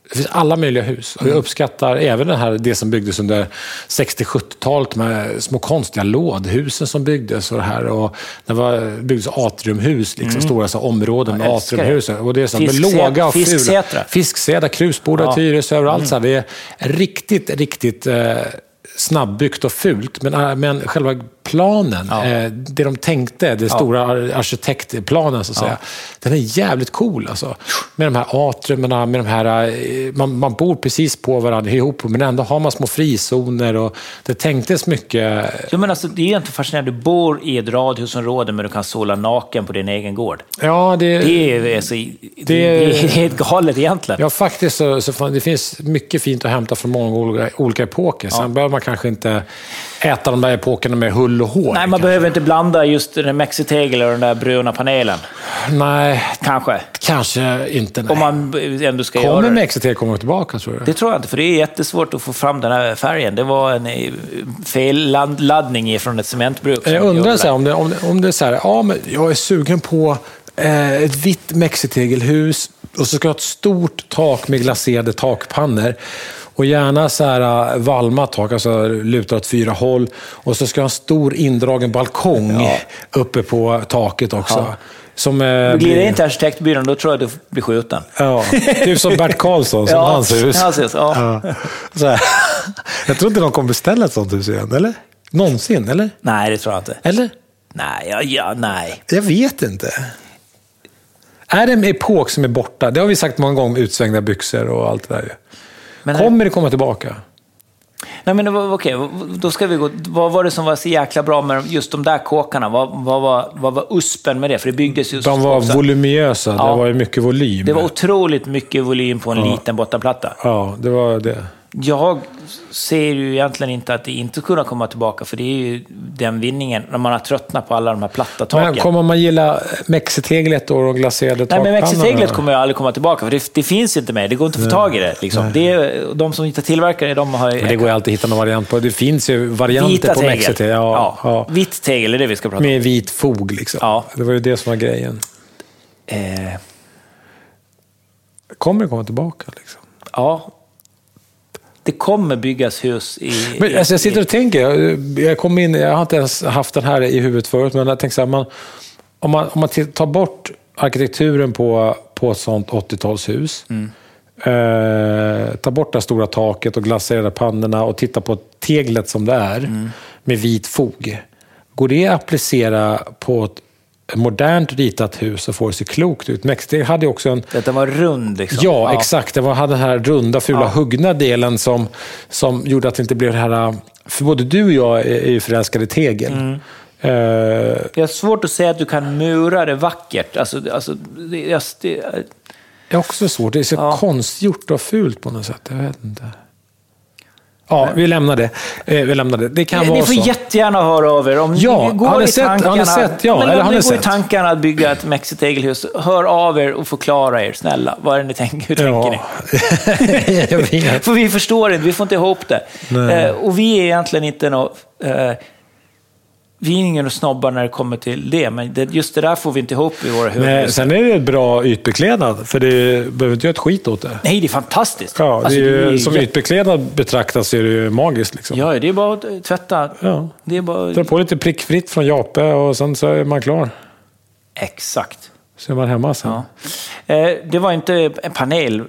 det finns alla möjliga hus. Och jag uppskattar även det, här, det som byggdes under 60-70-talet med små konstiga lådhusen som byggdes. Och det här. Och det var, byggdes atriumhus, liksom, stora så, områden med det. atriumhus. Och det är så, med låga och fula. Fisksätra. Fisksädar, krusbordar, Ja. Tyresö, överallt. Så här. Det är riktigt, riktigt eh, snabbbyggt och fult. Men, eh, men själva planen, Ja. eh, det de tänkte, den stora ar- arkitektplanen så att säga, den är jävligt cool. Alltså. Med de här atriumerna, med de här, eh, man, man bor precis på varandra ihop, men ändå har man små frizoner. Och det tänktes mycket Jo, men alltså, det är inte fascinerande. Du bor i ett radhusområde men du kan sola naken på din egen gård. Ja, det, Det är, alltså, det, det är helt galet egentligen. Ja, faktiskt så, så det finns mycket fint att hämta från många olika, olika epoker. Sen behöver man kanske inte äta de där epokerna med hull och hår. Nej, man kanske. behöver inte blanda just den mexitegel och den där bruna panelen. Nej, Kanske. kanske inte. Nej. Om man ändå ska göra Kommer det. Mexitex komma tillbaka, tror du? Det tror jag inte, för det är jättesvårt att få fram den här färgen. Det var en eh, felladdning från ett cementbruk. Jag undrar så här, om det, om det, om det är så här, ja, men jag är sugen på eh, ett vitt mexitegelhus och så ska jag ha ett stort tak med glaserade takpannor. Och gärna så här uh, valmat tak, alltså lutar åt fyra håll. Och så ska ha en stor indragen balkong uppe på taket också. Ja. Som, eh, Glider blir- in till arkitektbyrån, då tror jag du blir skjuten. Ja, typ som Bert Karlsson, som <laughs> Ja, hans hus. hans hus, ja. Så här. Jag tror inte de kommer beställa ett sånt hus igen, eller? Någonsin, eller? Nej, det tror jag inte. Eller? Nej, ja, ja, nej. Jag vet inte. Är det en epok som är borta? Det har vi sagt många gånger med utsvängda byxor och allt det där. Men- Kommer det komma tillbaka? Nej, men okej, då ska vi gå. Vad var det som var så jäkla bra med just de där kåkarna? Vad, vad, var, vad var uspen med det? För det byggdes ju... De var också- voluminösa, Ja. det var mycket volym. Det var otroligt mycket volym på en liten bottenplatta. Ja, det var det. Jag ser ju egentligen inte att det inte kunna komma tillbaka, för det är ju den vinningen när man har tröttnat på alla de här platta taken. Men kommer man gilla mexiteglet och de glaserade Nej, takpannorna? men mexiteglet kommer ju aldrig komma tillbaka, för det, det finns inte mer. Det går inte att få tag i det. Liksom. det är, de som inte tillverkar det, de har ju... Men det går ju alltid att hitta någon variant på. Det finns ju varianter Vita på tegel. mexitegel. Ja, ja. Vitt tegel är det vi ska prata om. Med vit fog liksom. Ja. Det var ju det som var grejen. Eh, Kommer det komma tillbaka? Liksom? ja. Det kommer byggas hus i... Men, alltså, jag sitter och tänker, jag, jag, kom in, jag har inte ens haft den här i huvudet förut, men jag tänker så här, man, om man, om man tar bort arkitekturen på, på ett sånt 80-talshus, Mm. eh, tar bort det stora taket och glaserade pannorna och tittar på teglet som det är, Mm. med vit fog. Går det att applicera på ett modernt ritat hus och få det att se klokt ut? Mexiteg hade också en Detta var rund liksom. Ja, exakt. Det var, hade den här runda, fula, Ja. huggna delen som, som gjorde att det inte blev det här... För både du och jag är, ju förälskade i tegel. Mm. Eh, Det är svårt att säga att du kan mura det vackert. Alltså, alltså, det, jag- det, det är också svårt. Det är så Ja. konstgjort och fult på något sätt. Jag vet inte. Ja, vi lämnar det. Eh, vi lämnar det. Det kan Ni vara får så. jättegärna höra av er. Om Ja, ni går har ni i sett- har ni tankarna, sett? Ja, men eller om har ni ni går i sett? tankarna att bygga ett mexitegelhus, hör av er och förklara er, snälla. Vad är det ni tänker? Hur tänker ni? Ja. <laughs> jag vet. <laughs> För vi förstår inte, vi får inte ihop det. Eh, och vi är egentligen inte nå, eh, vi är ingen snobbar när det kommer till det, men det, just det där får vi inte ihop i våra huvuden. Sen är det bra ytbeklädnad, för det behöver inte göra ett skit åt det. Nej, det är fantastiskt. Ja, Alltså, det är ju, är som jätte- ytbeklädnad betraktas så är det ju magiskt. Liksom. Ja, det är bara att tvätta. Ja. Det är bara... Dra på lite prickfritt från Jape och sen så är man klar. Exakt. Så är man hemma sen. Ja. Eh, det var inte en panel,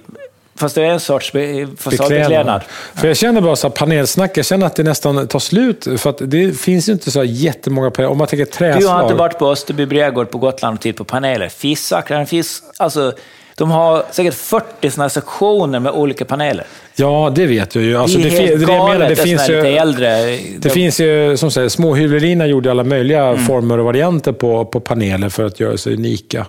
fast det är en sorts be- fasadbeklädnad. För jag känner bara så här panelsnack, jag känner att det nästan tar slut. För att det finns ju inte så här jättemånga paneler. Om man tänker träslag. Du har inte varit på Österby Brädgård på Gotland och tittat på paneler. Fissacklar, fisk, alltså, de har säkert 40 sådana sektioner med olika paneler. Ja, det vet jag ju. Alltså, det är det, helt det, jag galet, menar, det det finns ju... lite äldre. Det finns ju, som säger, småhyvlerierna gjorde alla möjliga Mm. former och varianter på, på paneler för att göra sig unika.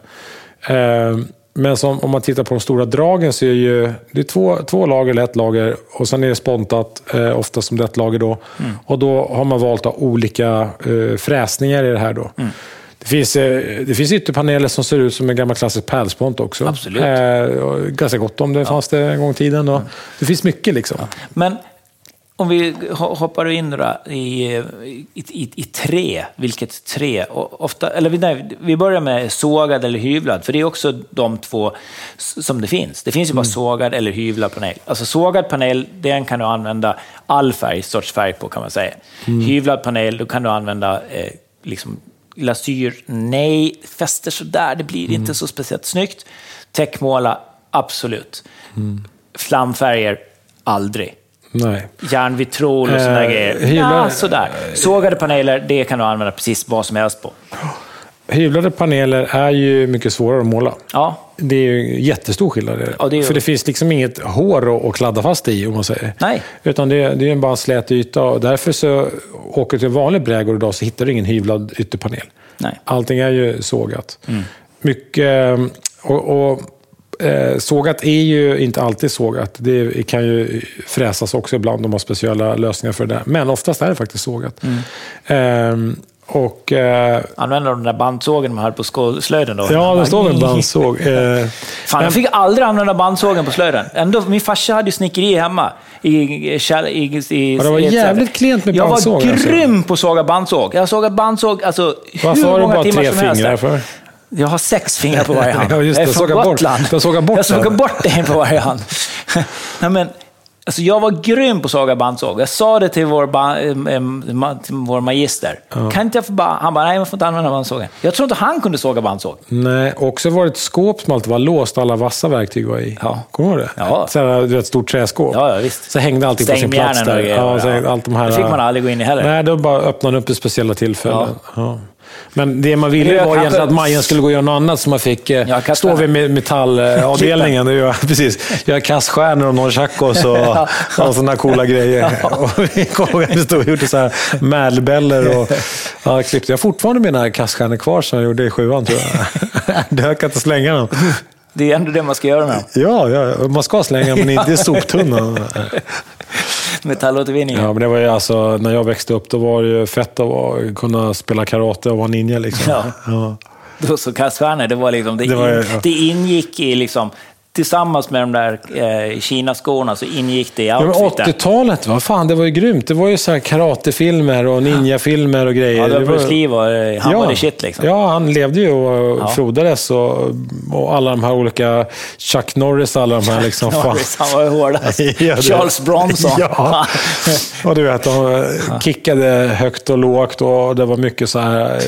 Eh, men som, om man tittar på de stora dragen så är ju, det är två, två lager eller ett lager och sen är det spontat, eh, ofta som det ett lager då. Mm. Och då har man valt att ha olika eh, fräsningar i det här då. Mm. Det finns, eh, det finns ytterpaneler som ser ut som en gammal klassisk pärlspont också. Absolut. Eh, ganska gott om det fanns det en gång i tiden. Då. Det finns mycket liksom. Men om vi ho- hoppar in då i, i, i, i trä, vilket trä? Och Ofta, eller vi- nej, vi börjar med sågad eller hyvlad, för det är också de två som det finns. Det finns ju bara sågad eller hyvlad panel. Alltså sågad panel, den kan du använda all färg, sorts färg på kan man säga. Hyvlad panel, då kan du använda eh, liksom glasyr, nej, fäster sådär, det blir inte så speciellt snyggt. Täckmåla, absolut. Flamfärger, aldrig. Nej. Järnvitrol och Eh, sådana grejer. hyvlar- Ja, sådär. Sågade paneler, det kan du använda precis vad som helst på. Hyvlade paneler är ju mycket svårare att måla. Ja, Det är ju jättestor skillnad det. Ja, det är- För det finns liksom inget hår att, att kladda fast i, om man säger. Nej. Utan det, är- det är bara en slät yta. Och därför så åker du till en vanlig brädgård idag så hittar du ingen hyvlad ytterpanel. nej. Allting är ju sågat. Mm. Mycket... Och, och, eh, sågat är ju inte alltid sågat. Det kan ju fräsas också ibland. De har speciella lösningar för det. Men oftast är det faktiskt sågat. Mm. Ehm, och... Eh, Använder de den där bandsågen man hade på slöjden då? ja, det står en bandsåg. Eh, <laughs> Fan, jag fick aldrig använda bandsågen på slöjden. Ändå, min farsa hade ju snickeri hemma. I, i, i, i, Ja, det var i jävligt klent med Jag bandsåg, var alltså. grym på att såga bandsåg. Jag har sågat bandsåg alltså, varför hur har du många bara timmar tre som helst. fingrar för? Jag har sex fingrar på varje <laughs> hand. Ja, just jag är det. från bort- Gotland. du har sågat bort jag den. bort en på varje hand. <laughs> Nej, men, alltså, jag var grym på att såga bandsåg. Jag sa det till vår, ba, ma- till vår magister. Kan inte jag få bara... Han bara, nej, man får inte använda bandsågen. Jag tror inte han kunde såga bandsåg. Nej, också var det ett skåp som alltid var låst och alla vassa verktyg var i. Ja. Kommer du ihåg det? Ja. Så här, du vet, ett stort träskåp. Ja, ja, visst. Så hängde allting på sin plats Stängjärnen och där. grejer, Ja, så ja. allt de här, Det fick man aldrig gå in i heller. Nej, då bara öppnade upp i speciella tillfällen. Ja. Men det man ville var kanske- egentligen att Majen skulle gå och göra något annat, så man fick eh, Ja, kasta- stå vid me- metallavdelningen och göra, <laughs> precis, göra kaststjärnor och nunchakos och, <laughs> och sådana coola grejer. <laughs> Och vi att stod och gjorde så här märlbeller och ja, klippte. Jag har fortfarande mina kaststjärnor kvar som jag gjorde i sjuan, tror jag. Kan inte slänga dem. Det är ändå det man ska göra med. Ja, ja, man ska slänga men inte i soptunnan. Metallåtervinning. Ja, men det var ju alltså, när jag växte upp då var det ju fett att kunna spela karate och vara ninja. Liksom. Ja. Ja. Då så kaststjärnor, det var liksom, det, Det var in, ja. det ingick i liksom, tillsammans med de där eh, Kina-skorna så ingick det i Ja, outfiten. 80-talet, vad fan, det var ju grymt. Det var ju så här karatefilmer och ninjafilmer och grejer. Ja, det var Bruce Lee var, eh, han var det shit liksom. Ja, han levde ju och Ja. frodades och, och alla de här olika Chuck Norris, alla de här liksom. Ja, fan. han var ju hårdast. <laughs> Ja, Charles Bronson. <laughs> Ja. Och du vet, de kickade högt och lågt och det var mycket så här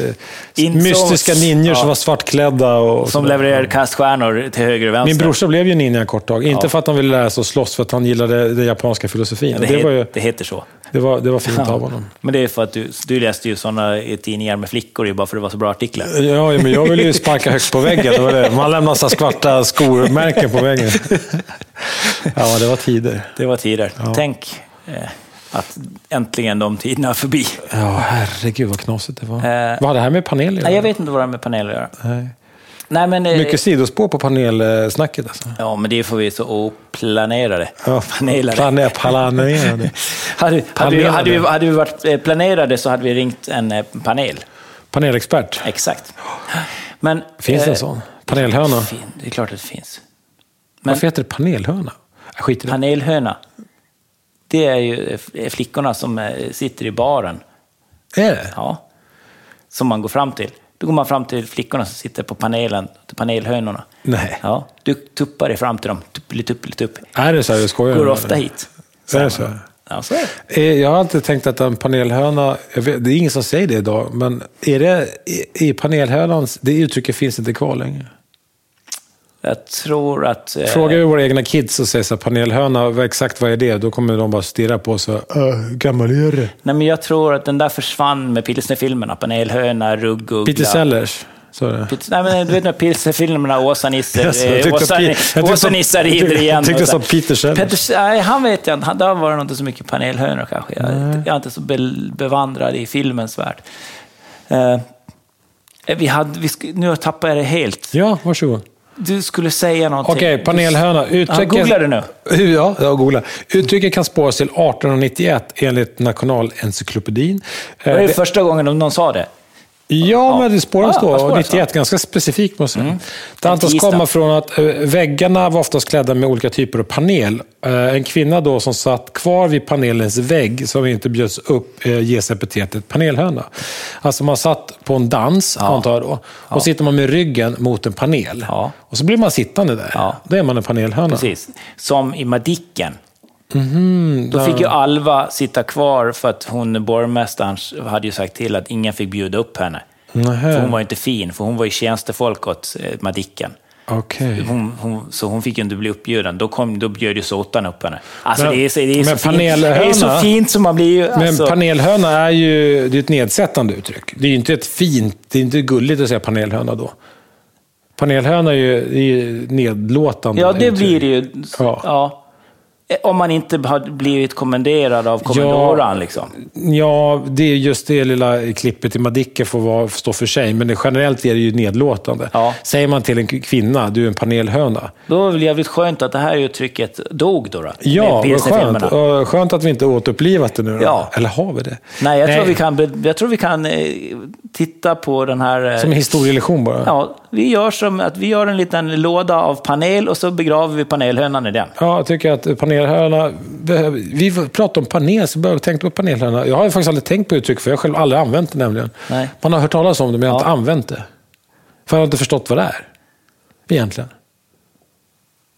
eh, mystiska ninjor ja. som var svartklädda. Och Som levererade kaststjärnor till höger och vänster. Min brorsa blev ju ninja en kort tag. Inte Ja. för att han ville lära sig att slåss, för att han gillade den japanska filosofin. Ja, det, det, var ju, det heter så. det, var, det var fint av honom. Men det är för att du, du läste ju sådana tidningar med flickor ju bara för att det var så bra artiklar. Ja, men jag ville ju sparka högt på väggen. Det var det. Man lämnade så skvarta skormärken på väggen. <laughs> Ja, det var tider. Det var tider. Tänk eh, att äntligen de tiderna är förbi. Ja, herregud vad knasigt det var. Eh, vad har det här med panel att Nej, jag göra? vet inte vad det har med paneler att göra. Nej. Nej, men, eh, Mycket sidospår på panelsnacket alltså. Ja, men det får vi så oplanerade. Ja, Panelare. Plane, planerade. hade, <laughs> hade, vi, Planerade. hade, vi, hade vi varit eh, planerade så hade vi ringt en eh, panel. Panelexpert. Exakt. Men, Finns det eh, en sån? Panelhöna? Det är klart att det finns. Men Varför heter det panelhöna? Jag skiter i det. panelhöna, det är ju flickorna som sitter i baren. Är det? Ja. Som man går fram till. Då går man fram till flickorna som sitter på panelen, till panelhönorna. Nej. Ja, du tuppar dig fram till dem, tuppeli-tuppeli-tupp. Är det så här du skojar? Går ofta hit. Är det så? Ja, så är det. Eh, Jag har alltid tänkt att en panelhöna, vet, det är ingen som säger det idag, men är det i- i panelhönans, det uttrycket finns inte kvar längre. Jag tror att... eh, Frågar vi våra egna kids och säger så här, panelhöna, exakt vad är det? Då kommer de bara stirra på oss och äh, gammal är det? Nej, men jag tror att den där försvann med pilsnerfilmerna. Panelhöna, ruggugla. Peter Sellers. Peter- Nej, men du vet med pilsnerfilmerna, Åsa-Nisse, Åsa-Nisse rider igen. jag tyckte så. att Peter Sellers. Nej, han vet jag inte. Han- Där var det nog inte så mycket panelhönor kanske. Jag, jag är inte så be- bevandrad i filmens värld. Eh, vi hade, vi nu tappar jag det helt. Ja, varsågod. Du skulle säga någonting. Okej, panelhöna. Ja, Uttrycket... googlar du nu? Ja, jag googlar. Uttrycket kan spåras till 1891 enligt Nationalencyklopedin. Det var Eh, ju det- första gången någon sa det. Ja, men det Ja, då. vad spåras, 91, ganska specifikt måste jag säga. Det antas komma från att eh, väggarna var oftast klädda med olika typer av panel. Eh, En kvinna då som satt kvar vid panelens vägg, som inte bjöds upp, eh, ges epitetet panelhöna. Alltså man satt på en dans, antar jag då, och sitter man med ryggen mot en panel. Ja. Och så blir man sittande där. Ja. Då är man en panelhöna. Precis. Som i Madicken. Mhm, Då fick ju Alva sitta kvar för att hon, borgmästaren, hade ju sagt till att ingen fick bjuda upp henne. Nähä. För hon var inte fin, för hon var ju tjänstefolk åt eh, Madicken. Okej. Hon, hon, så hon fick ju inte bli uppbjuden. Då, kom, då bjöd ju sotan upp henne. Alltså Men- det är, så- det är, men så, fint, det är så fint som man blir ju... Men Alltså, panelhöna är ju det är ett nedsättande uttryck. Det är ju inte ett fint, det är inte gulligt att säga panelhöna då. Panelhöna är ju, är ju nedlåtande. ja, det uttryck. blir det ju. Ja. Ja. Eh, Om man inte har blivit kommenderad av kommendoran liksom. Ja, det är just det lilla klippet i Madicken får vara, stå för sig, men det, generellt är det ju nedlåtande. Ja. Säger man till en kvinna, du är en panelhöna. Då var det väl jävligt skönt att det här uttrycket dog då. då Ja, vad skönt. Skönt att vi inte återupplivat det nu då. Ja. Eller har vi det? Nej, jag tror vi kan, jag tror vi kan eh, titta på den här... eh, Som en historielektion bara. Ja, vi gör som att vi gör en liten låda av panel och så begraver vi panelhönan i den. Ja, jag tycker att panelhöna... behöver- Vi pratar om panel, så vi tänka på panelhöna. Jag har faktiskt aldrig tänkt på uttryck, för jag har själv aldrig använt det nämligen. Nej. Man har hört talas om det, men jag har Ja. inte använt det. För jag har inte förstått vad det är. Egentligen.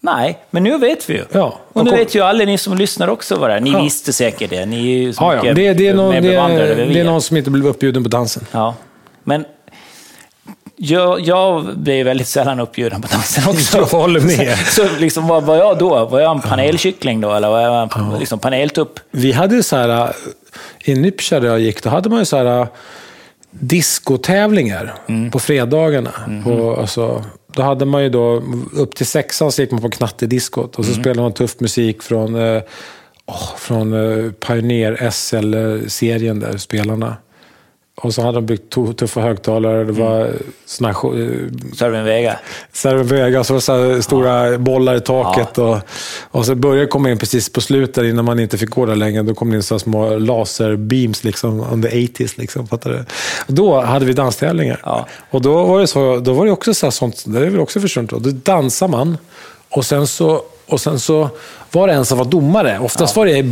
Nej, men nu vet vi ju. Ja. Och nu Och- vet ju alla ni som lyssnar också vad det är. Ni Ja. visste säkert det. Ni är ju så Ja, ja. Det, det, är någon, det, är, det är. någon som inte blev uppbjuden på dansen. Ja, men jag, jag blir väldigt sällan uppbjuden på dansen <laughs> också. Jag håller med. Så, så liksom, vad var jag då? Var jag en panelkyckling då? Eller var jag en liksom, paneltupp? Vi hade ju så här, i Nypsja där jag gick, då hade man ju så här diskotävlingar Mm. på fredagarna. Mhm. På, alltså, då hade man ju då, upp till sexan så gick man på knattediskot och så Mm. spelade man tuff musik från, eh, åh, från eh, Pioneer SL-serien där, spelarna. Och så hade de byggt tuffa högtalare, det var Mm. såna här, eh, Sörven Vega. Serven Vegas och så här stora bollar i taket. Och, och så började det komma in precis på slutet innan man inte fick gå där längre. Då kom det in så här små laserbeams liksom, under 80s. Liksom, fattar du? Då hade vi danstävlingar. Ja. Och då var det, så, då var det också så här sånt, det är väl också försvunnit. Då dansar man och sen så, och sen så var det en som var domare. Oftast var det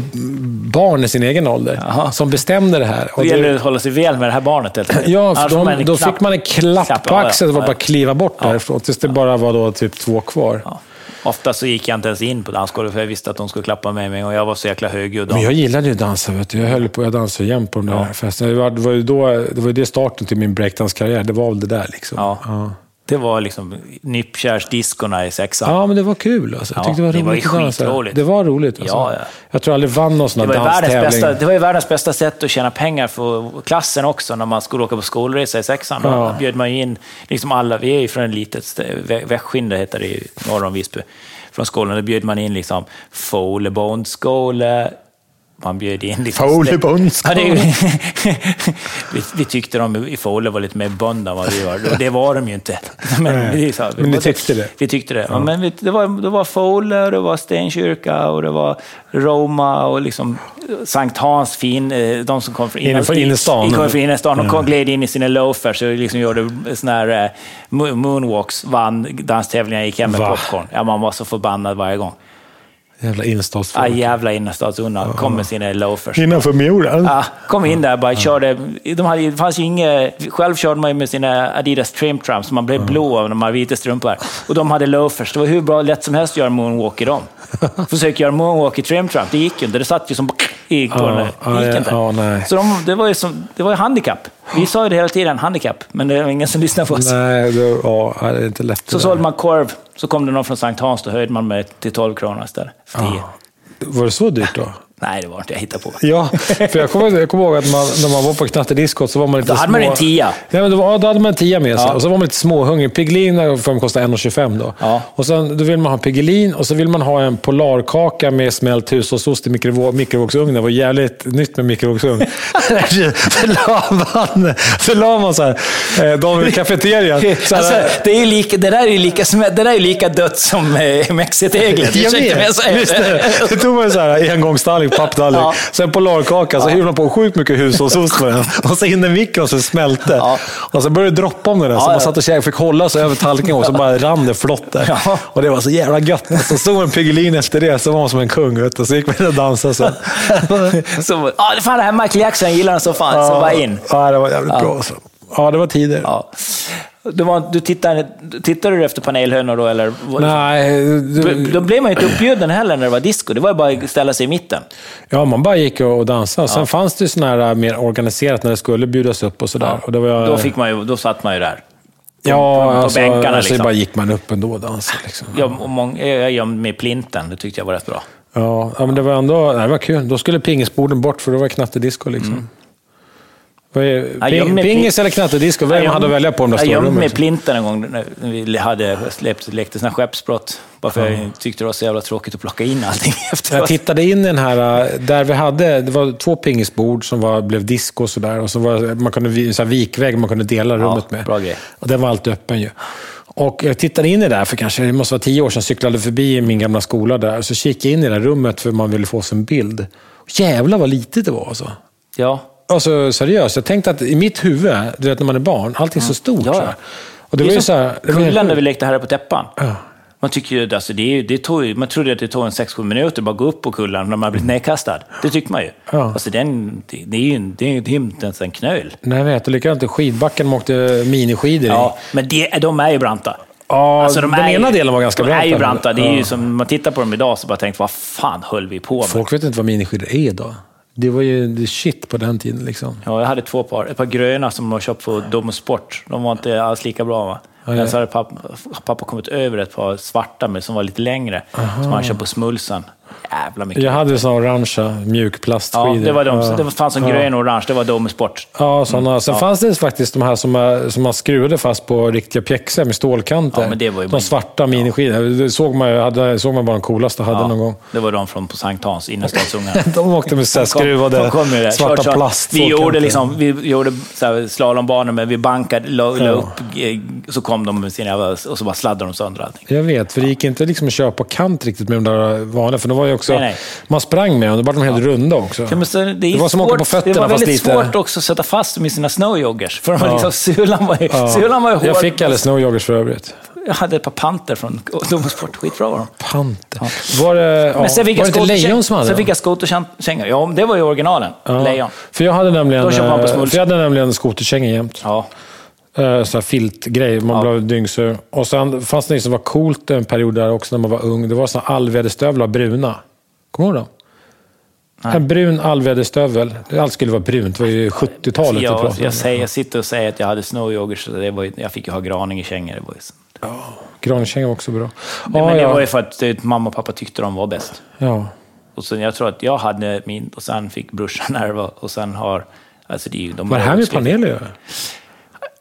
barn i sin egen ålder Jaha. som bestämde det här. Och gäller det, det att hålla sig väl med det här barnet helt enkelt. Ja, för de, då klapp. fick man en klapp Klapp, på ja, ja, axeln. Det var ja. bara att kliva bort därifrån. Tills det bara var då typ två kvar. Ja. Ofta så gick jag inte ens in på dansgolvet för jag visste att de skulle klappa med mig och jag var så jäkla högljudd. Men jag gillade ju att dansa. Vet du. Jag höll på, jag dansade jämt på de där festerna. Det var, det var ju då, det var ju det starten till min breakdance-karriär. Det var väl det där liksom. Ja. Ja. Det var liksom Nyppkärsdiskorna i sexan. Ja, men det var kul. Alltså. Jag Ja, tyckte det var det var roligt ju dansa. skitroligt. Det var roligt. Alltså. Ja, ja. Jag tror jag aldrig vann någon sån Det här danstävling. bästa, det var ju världens bästa sätt att tjäna pengar för klassen också, när man skulle åka på skolresa i sexan. Då Ja. bjöd man in liksom alla, vi är ju från ett litet Västskinde heter det norr om Visby. Från skolan, då bjöd man in liksom Folebondskole, man bjöd in lite... Foley. Ja, det, <laughs> vi, vi tyckte de i Foley var lite mer bönder än vad vi var. Och det var de ju inte. <laughs> Men, så här, men ni tyckte det? Vi tyckte det. Ja. men vi, det, var, det var Foley, och det var Stenkyrka och det var Roma och liksom Sankt Hans fin, eh, de som kom från innerstan. De kom från innerstan. De kom, gled in i sina loafers och liksom gjorde såna här eh, mo- moonwalks, vann danstävlingar, gick hem med popcorn. Ja, man var så förbannad varje gång. Jävla Ja, innerstadsfolk. jävla innerstadsunnar. Kom med sina loafers. Innanför muren. Ja, kom in där bara körde. De hade, det fanns ju inget, själv körde man ju med sina Adidas Trim Trumps, man blev blå av de här vita strumpor. Och de hade loafers. Det var hur bra, lätt som helst att göra moonwalk i dem. <laughs> Försök göra moonwalk i Trim Trump, det gick ju inte. Det satt ju som i. Ja, Det gick ja, inte. ja, nej. Så de, det var ju som, det var ju handikapp. Vi sa ju det hela tiden, handikapp. Men det var ingen som lyssnade på oss. Nej, det, ja, det är inte lätt. Så sålde man korv, så kom det någon från Sankt Hans, då höjde man med till 12 kronor istället. För 10. Ah. Var det så dyrt då? Nej, det var inte jag hittade på. Ja, för jag kommer, jag kommer ihåg att man, när man var på knattediskot så var man lite Då hade man små... en tia. Ja, men då, var- då hade man en tia med sig. Ja. Och så var man lite småhungrig. Piggelin får kosta 1,25 då. Ja. Och sen, då vill man ha Piggelin och så vill man ha en Polarkaka med smält hushållsost i mikrovå- mikrovågsugnen. Det var jävligt nytt med mikrovågsugn. så la man, så la man så här, eh, de i kafeterian. Alltså, det, är lika, det där är lika, det där är lika dött som eh, mexiteglet. Jag vet. Visst, det. det tog man så här engångstallrik, papptallrik, Ja. sen Polarkaka, så hyvlade man på sjukt mycket hushållsost på den. <laughs> Och så in i mikron så smälte. Ja. Och så började det droppa om det där. Så Ja, man ja. satt och käkade, fick hålla sig över tallriken och så bara rann det flott där. Ja. Och det var så jävla gött. Så stod en Piggelin efter det, så var man som en kung. Vet du. Så gick man och dansade. <laughs> Så. Så, ah, fan, det här Michael Jackson gillar den så fan, så bara in. Ja, det var jävligt bra. Så. Ja, det var tider. Ja. Du, var, du tittade, tittade du efter panelhönor då, eller? Nej, Då, du, då blev man ju inte uppbjuden heller när det var disco. Det var ju bara att ställa sig i mitten. ja, man bara gick och dansade. Sen fanns det ju såna här äh, mer organiserat när det skulle bjudas upp och sådär. Och det var, Då, fick man ju, då satt man ju där. På, Ja, på, på alltså, bänkarna liksom. bara gick man upp ändå och dansade. Liksom. Jag, och många, jag gömde mig i plinten, det tyckte jag var rätt bra. Ja, ja, men det var ändå nej, det var kul. Då skulle pingisborden bort för det var knattedisco. Liksom. Mm. Ja, ping, jag pingis eller knattedisco? Vem Jag hade att välja på de där Jag stora gömde rummen? mig i plinten en gång när vi hade släppt, lekte såna skeppsbrott. Bara för jag tyckte det var så jävla tråkigt att plocka in allting <laughs> Jag efteråt. tittade in i den här, äh, där vi hade, det var två pingisbord som var, blev disco och sådär. Och så var man kunde, så här vikvägg man kunde dela rummet med. bra grej. Och den var alltid öppen ju. Och jag tittade in i det där, för kanske det måste vara tio år sedan, cyklade förbi min gamla skola där. Så kikade jag in i det där rummet för man ville få sig en bild. Jävlar vad litet det var alltså. Ja. Alltså seriöst, jag tänkte att i mitt huvud, du vet när man är barn, allting är så stort. Ja, så här. Och det var ju så här, det ju- Kullen när vi lekte Herre på täppan. Ja. Man, tycker ju, alltså, det är, ju- det tog, ju- man trodde att det tog en 6-7 minuter att bara gå upp på kullen när man blivit nedkastad. Det tyckte man ju. Ja. Alltså, den, det, det är ju det är ju det är ju inte ens en knöl. Nej, jag vet. Och likadant i skidbacken, de åkte miniskidor i. Ja, men det, de är ju branta. Ja, Alltså, den är ju- ena delen var ganska de brant. är ju branta. Det är ju Ja. som, man tittar på dem idag så bara tänker vad fan höll vi på med? Folk vet inte vad miniskidor är idag. Det var ju the shit på den tiden. Liksom. Ja, jag hade två par. Ett par gröna som jag köpt på Dom Sport. De var inte alls lika bra va? ja. Men så hade pappa, pappa kommit över ett par svarta med, som var lite längre. Som han köpt på Smulsen. Jävla mycket. Jag hade såna orangea mjukplastskidor. Ja, det var de. Ja. Det fanns en grön och orange. Det var Dom Sport. Ja, såna. Sen Ja. fanns det faktiskt de här som man, som man skruvade fast på riktiga pjäxor med stålkanter. Ja, men det var ju de bara- svarta miniskidor. Det såg man hade, såg man bara de coolaste hade Ja, någon gång. Det var de från på Sankt Hans, innerstadsungarna. <laughs> De åkte med så här skruvade De kom ju där. svarta Kört, plast. Vi gjorde, liksom, vi gjorde slalombanor, men vi bankade, la, la Ja. upp, så kom de med sina och så bara sladdade de sönder allting. Jag vet, för det gick inte liksom att på kant riktigt med de där vanliga. För de var ju också, Nej, nej. Man sprang med dem, då var de helt runda också. Ja, så, det, Det var som att åka på svårt- fötterna, Det var fast väldigt lite- svårt också att sätta fast dem i sina snowjoggers. För de var Ja. liksom, <laughs> sulan var ju, Ja. sulan var ju hård. Jag fick aldrig snowjoggers för övrigt. Jag hade ett par panter från Domsport. Skitbra var de. Panter. Var det, ja, Men sen fick var jag det inte lejon som hade Sen fick jag skoterkängor. Ja, det var ju originalen. Ja. Lejon. För jag hade nämligen, eh, Smultz. för jag hade nämligen skoterkängor jämt. Ja. Eh, Så filtgrej, man Ja. blev dyngsur. Och sen fanns det något som var coolt en period där också när man var ung. Det var såna allväderstövlar, bruna. Kommer du ihåg dem? Nej. En brun allväderstövel. Allt skulle vara brunt. Det var ju 70-talet vi Jag, om. jag, säger, jag sitter och säger att jag hade snowjoggers, så det var, jag fick ju ha graning i kängor. Det var också bra. men Ja, det ja. var ju för att eh, mamma och pappa tyckte de var bäst. ja. Och sen, jag tror att jag hade min, och sen fick brorsan ärva, och sen har... Alltså det de Vad är det här med paneler?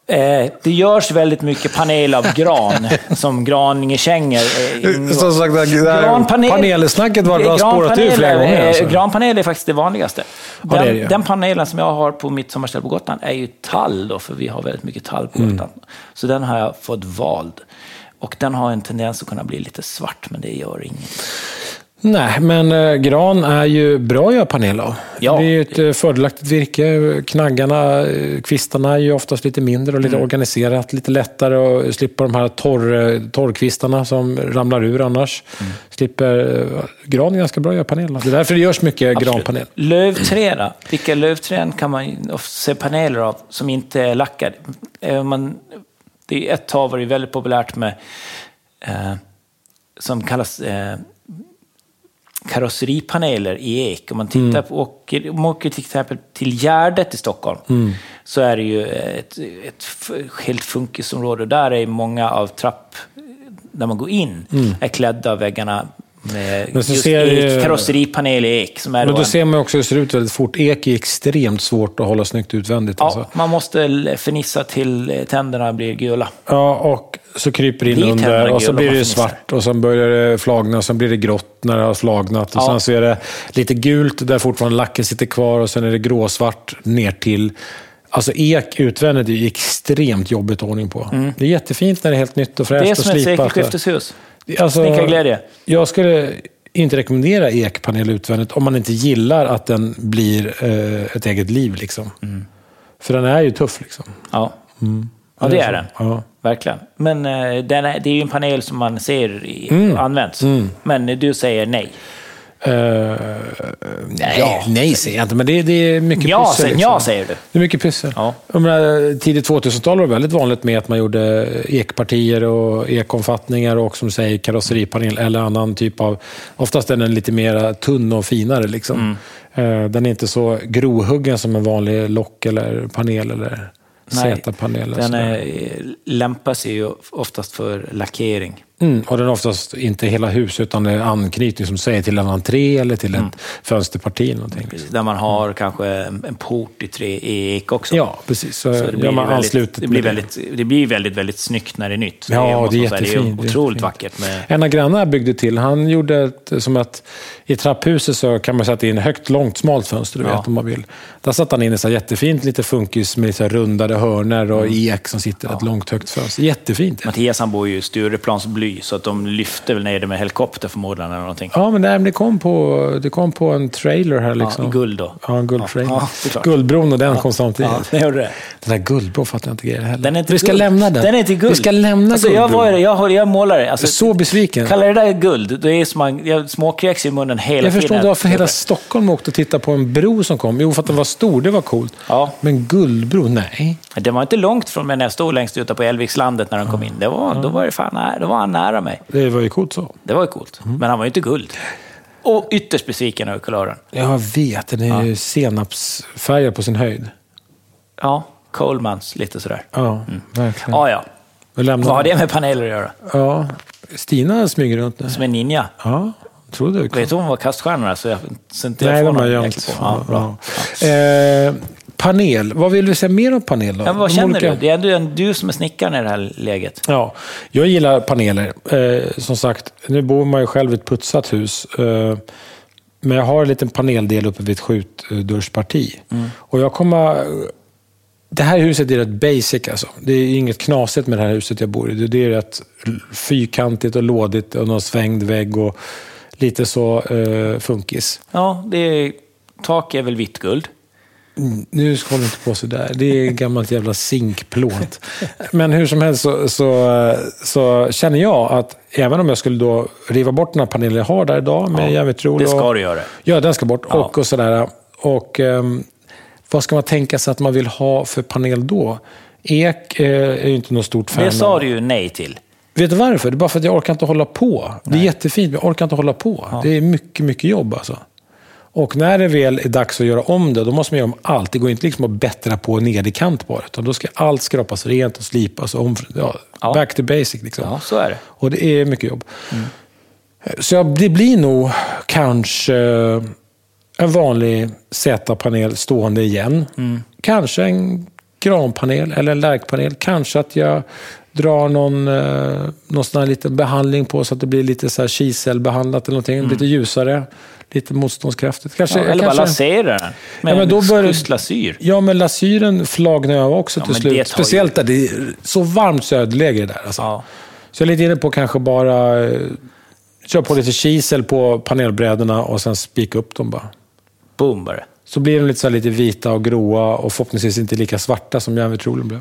Eh, det görs väldigt mycket panel av gran, <laughs> som graningekängor. Eh, Som sagt, det här Granpanel- panelsnacket var, har spårat ur flera gånger. eh, Alltså. Granpanel är faktiskt det vanligaste. Ja, det det. Den, den panelen som jag har på mitt sommarställe på Gotland är ju tall då, för vi har väldigt mycket tall på Gotland. Så den har jag fått vald. Och den har en tendens att kunna bli lite svart, men det gör inget. Nej, men eh, gran är ju bra att göra panel av. Ja. Det är ju ett eh, fördelaktigt virke. Knaggarna, eh, kvistarna är ju oftast lite mindre och lite Mm. organiserat. Lite lättare att slippa de här torr, torrkvistarna som ramlar ur annars. Mm. Slipper, eh, gran är ganska bra att göra panel av. Det är därför det görs mycket granpanel. Lövträd, vilka lövträd kan man se paneler av som inte är lackade? Man, det är ett tag var det väldigt populärt med, som kallas karosseripaneler i ek. Om man tittar på, åker, om man åker till exempel till Gärdet i Stockholm, så är det ju ett, ett helt funkisområde. Där är många av trapp, där man går in, är klädda av väggarna med just ser ek, det- karosseripanel i ek. Som är Men då en- ser man också hur det ser ut väldigt fort. Ek är extremt svårt att hålla snyggt utvändigt. Ja, Alltså. man måste fernissa till eh, tänderna blir gula. Ja, och så kryper det in under och så blir det svart och sen börjar det flagna och sen blir det grått när det har flagnat. Och Ja. sen så är det lite gult där fortfarande lacken sitter kvar och sen är det gråsvart ner till. Alltså ek utvändigt är ju extremt jobbigt att ordning på. Det är jättefint när det är helt nytt och fräscht Mm. Det är och som ett slipat. sekelskifteshus. Alltså, Snickarglädje. Jag skulle inte rekommendera ekpanel utvändigt om man inte gillar att den blir eh, ett eget liv. Liksom. Mm. För den är ju tuff. Liksom. Ja. ja, det är den. Ja. Verkligen. Men eh, är, det är ju en panel som man ser i, Mm. används. Men eh, du säger nej. Eh, nej, Ja. nej säger jag inte, men det, det är mycket Ja, säger, liksom. ja, säger du. Det är mycket pyssel. Ja. Menar, tidigt 2000-tal var det väldigt vanligt med att man gjorde ekpartier och ekomfattningar och som säger karosseripanel eller annan typ av... Oftast är den lite mer tunn och finare. Liksom. Mm. Eh, Den är inte så grovhuggen som en vanlig lock eller panel eller Z-panel. Den är, lämpar sig ju oftast för lackering. Mm, och den är oftast inte hela hus utan det är anknytning som säger till en entré eller till Mm. ett fönsterparti. eller Någonting. Där man har kanske en, en port i, tre, ek också. Ja, precis. Så, Så det blir, man väldigt, det, blir väldigt, det blir väldigt, väldigt snyggt när det är nytt. Ja, det, måste det är jättefint, Det det är är otroligt jättefint. vackert. Med, En av grannarna byggde till, han gjorde ett, som att i trapphuset så kan man sätta in högt, långt, smalt fönster, du Ja. vet om man vill. Där satte han in ett så jättefint, lite funkis med så rundade hörnor och Mm. ek som sitter ett långt, högt fönster. Jättefint. Mattias han bor ju i Stureplansbly, så att de lyfte väl ner det med helikopter förmodligen eller någonting. Ja, men det, här, det, kom på, det kom på en trailer här liksom. Ja, guld då. Ja, en guldtrailer. Ja, det. Guldbron och den kom samtidigt. Ja, det gjorde det. Den där guldbron fattar jag inte grejer heller. Den är inte Vi ska guld. lämna den. Den är inte guld. Vi ska lämna alltså, jag, guldbron. var, jag, jag målar det. Alltså, Så besviken. Kallar det där guld, då är det som man, jag småkräks i munnen hela Jag tiden. förstår inte varför hela Stockholm åkte och tittade på en bro som kom. Jo, för att den var stor, det var coolt. Ja. Men guldbro, nej. Det var inte långt från mig när jag stod längst ute på Älvikslandet när de kom in. Det var, Då var det fan nära, då var han nära mig. Det var ju coolt så. Det var ju coolt. Mm. Men han var ju inte guld. Och ytterst besviken över kulören. Jag vet, den är ju senapsfärgad på sin höjd. Ja, Colemans lite sådär. Ja, verkligen. Ja, ja. Vad har det med paneler att göra? Ja, Stina smyger runt nu. Som en ninja. Ja, trodde du. Vet om vad kaststjärnorna så jag, så inte jag Nej, får de har gömt. jäkla på. Ja, bra. Ja. Eh, panel, vad vill du säga mer om panel då? Ja, vad De känner olika- du? Det är ändå en- du som är snickaren i det här läget. Ja, jag gillar paneler. Eh, som sagt, nu bor man ju själv i ett putsat hus. Eh, men jag har en liten paneldel uppe vid ett skjutdörrsparti. Och jag kommer... Det här huset är rätt basic alltså. Det är inget knasigt med det här huset jag bor i. Det- Det är rätt fyrkantigt och lådigt och någon svängd vägg och lite så eh, funkis. Ja, det är, tak är väl vitt guld. Nu ska du inte på så där. Det är gammalt jävla zinkplåt. Men hur som helst så, så, så känner jag att även om jag skulle då riva bort den här panelen jag har där idag med Ja, järnvägsrol det ska och- du göra. Ja, den ska bort. Ja. Och, och sådär. Och ehm, vad ska man tänka sig att man vill ha för panel då? Ek eh, är ju inte något stort fan Det sa du ju nej till. Vet du varför? Det är bara för att jag orkar inte hålla på. Det är jättefint, men jag orkar inte hålla på. Det är mycket, mycket jobb alltså. Och när det väl är dags att göra om det, då måste man göra om allt. Det går inte liksom att bättra på nederkant bara. Utan då ska allt skrapas rent och slipas. Och om, ja, Ja. Back to basic liksom. Ja, så är det. Och det är mycket jobb. Så jag, det blir nog kanske en vanlig Z-panel stående igen. Kanske en granpanel eller en lärkpanel. Kanske att jag drar någon, eh, någon sån här liten behandling på så att det blir lite så här kiselbehandlat eller någonting. Lite ljusare, lite motståndskraftigt. Kanske, Mm. Ja, eller bara kanske, lasera den med Ja, men då bör- schysst lasyr. Ja, men lasyren flagnar jag också till tar ju- slut. Speciellt där det är så varmt söderläge där. Alltså. Ja. Så jag är lite inne på kanske bara eh, köra på lite kisel på panelbrädorna och sen spika upp dem bara. Boom bara. Så blir de lite, så här, lite vita och gråa och förhoppningsvis inte lika svarta som järnvedtrolen blev.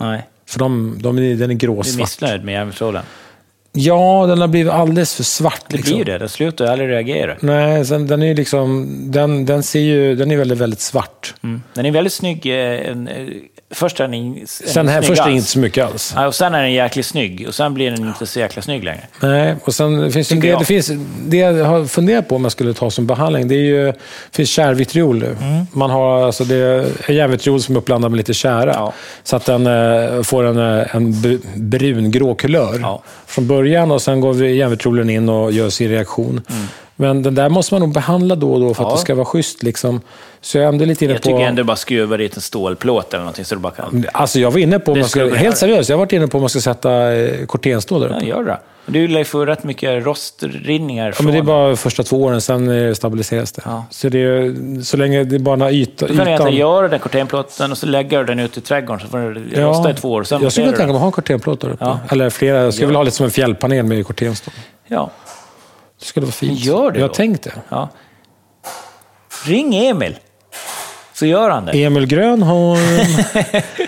Nej, För de, de, den är du är gråsvart. missnöjd med järnvägsråden. Ja, den har blivit alldeles för svart. Det liksom. blir ju det. Den slutar aldrig reagera. Nej, sen, den är liksom, den, den ser ju, den är väldigt, väldigt svart. Mm. Den är väldigt snygg. eh, En, eh, först är den in- en Sen här först är det inte så mycket alls. Ja, och sen är den jäkligt snygg. Och sen blir den inte så jäkla snygg längre. Nej, och sen finns det, det, det, finns, det jag har funderat på om jag skulle ta som behandling, det är ju, det finns kärvitriol. Mm. Man har alltså det är järnvitriol som är uppblandad med lite tjära. Ja. Så att den eh, får en, eh, en br- brungrå kulör Ja. från början och sen går vi järnvitriolen in och gör sin reaktion. Men den där måste man nog behandla då och då för att. Ja. det ska vara schysst. Liksom. Så jag är ändå lite inne Jag på... tycker ändå bara skruva dit en stålplåt eller någonting så du bara kan... Alltså jag var inne på, man ska, helt seriöst, jag har varit inne på om man ska sätta eh, kortenstål där uppe. Ja, gör det. Du lär ju få rätt mycket rostrinningar Ja, från... men det är bara första två åren, sen eh, stabiliseras det. Ja. Så, det är, så länge det är bara några yta, Du kan egentligen göra den kortenplåten och så lägga du den ute i trädgården så får den rosta i två år. Sen jag skulle kunna tänka mig att ha en kortenplåt där uppe. Ja. Eller flera. Jag skulle Ja. vilja ha lite som en fjällpanel med kortenstål. Ja. Det skulle vara fint. Gör det Jag då. tänkte. ja. Ring Emil. Så gör han det. Emil Grönholm.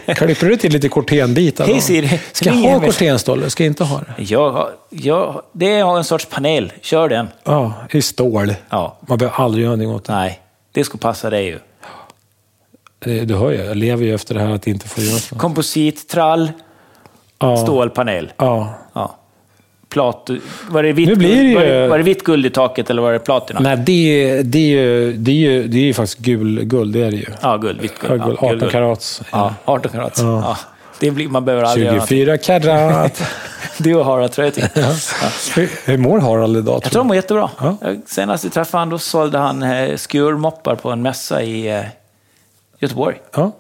<laughs> Klipper du till lite kortenbitar? Hej då? Siri. Ska jag Ring ha Emil. ska jag inte ha det? Jag, jag, det är en sorts panel. Kör den. Ja, i stål. Ja. Man behöver aldrig göra någonting åt det. Nej, det skulle passa dig ju. Det- Du hör ju, jag lever ju efter det här att inte få göra så. Komposittrall, Ja. stålpanel. Ja. Ja. Plat, var, det vitt, Nu blir det ju- var, det, var det vitt guld i taket eller var det platina? Nej, det, det, är ju, det, är ju, det är ju faktiskt gul, guld, det är det ju. Ja, guld. Vitt Ja, guld. Ja, 18 guld. karats. Ja, 18 karat. Ja. Ja. Det blir, man behöver aldrig göra någonting. 24 karat. <laughs> Du och Harald tror jag till. Ja. hur, hur mår Harald idag? Jag tror de mår jättebra. Ja. Senast vi träffade honom då sålde han eh, skurmoppar på en mässa i eh, Göteborg. Ja,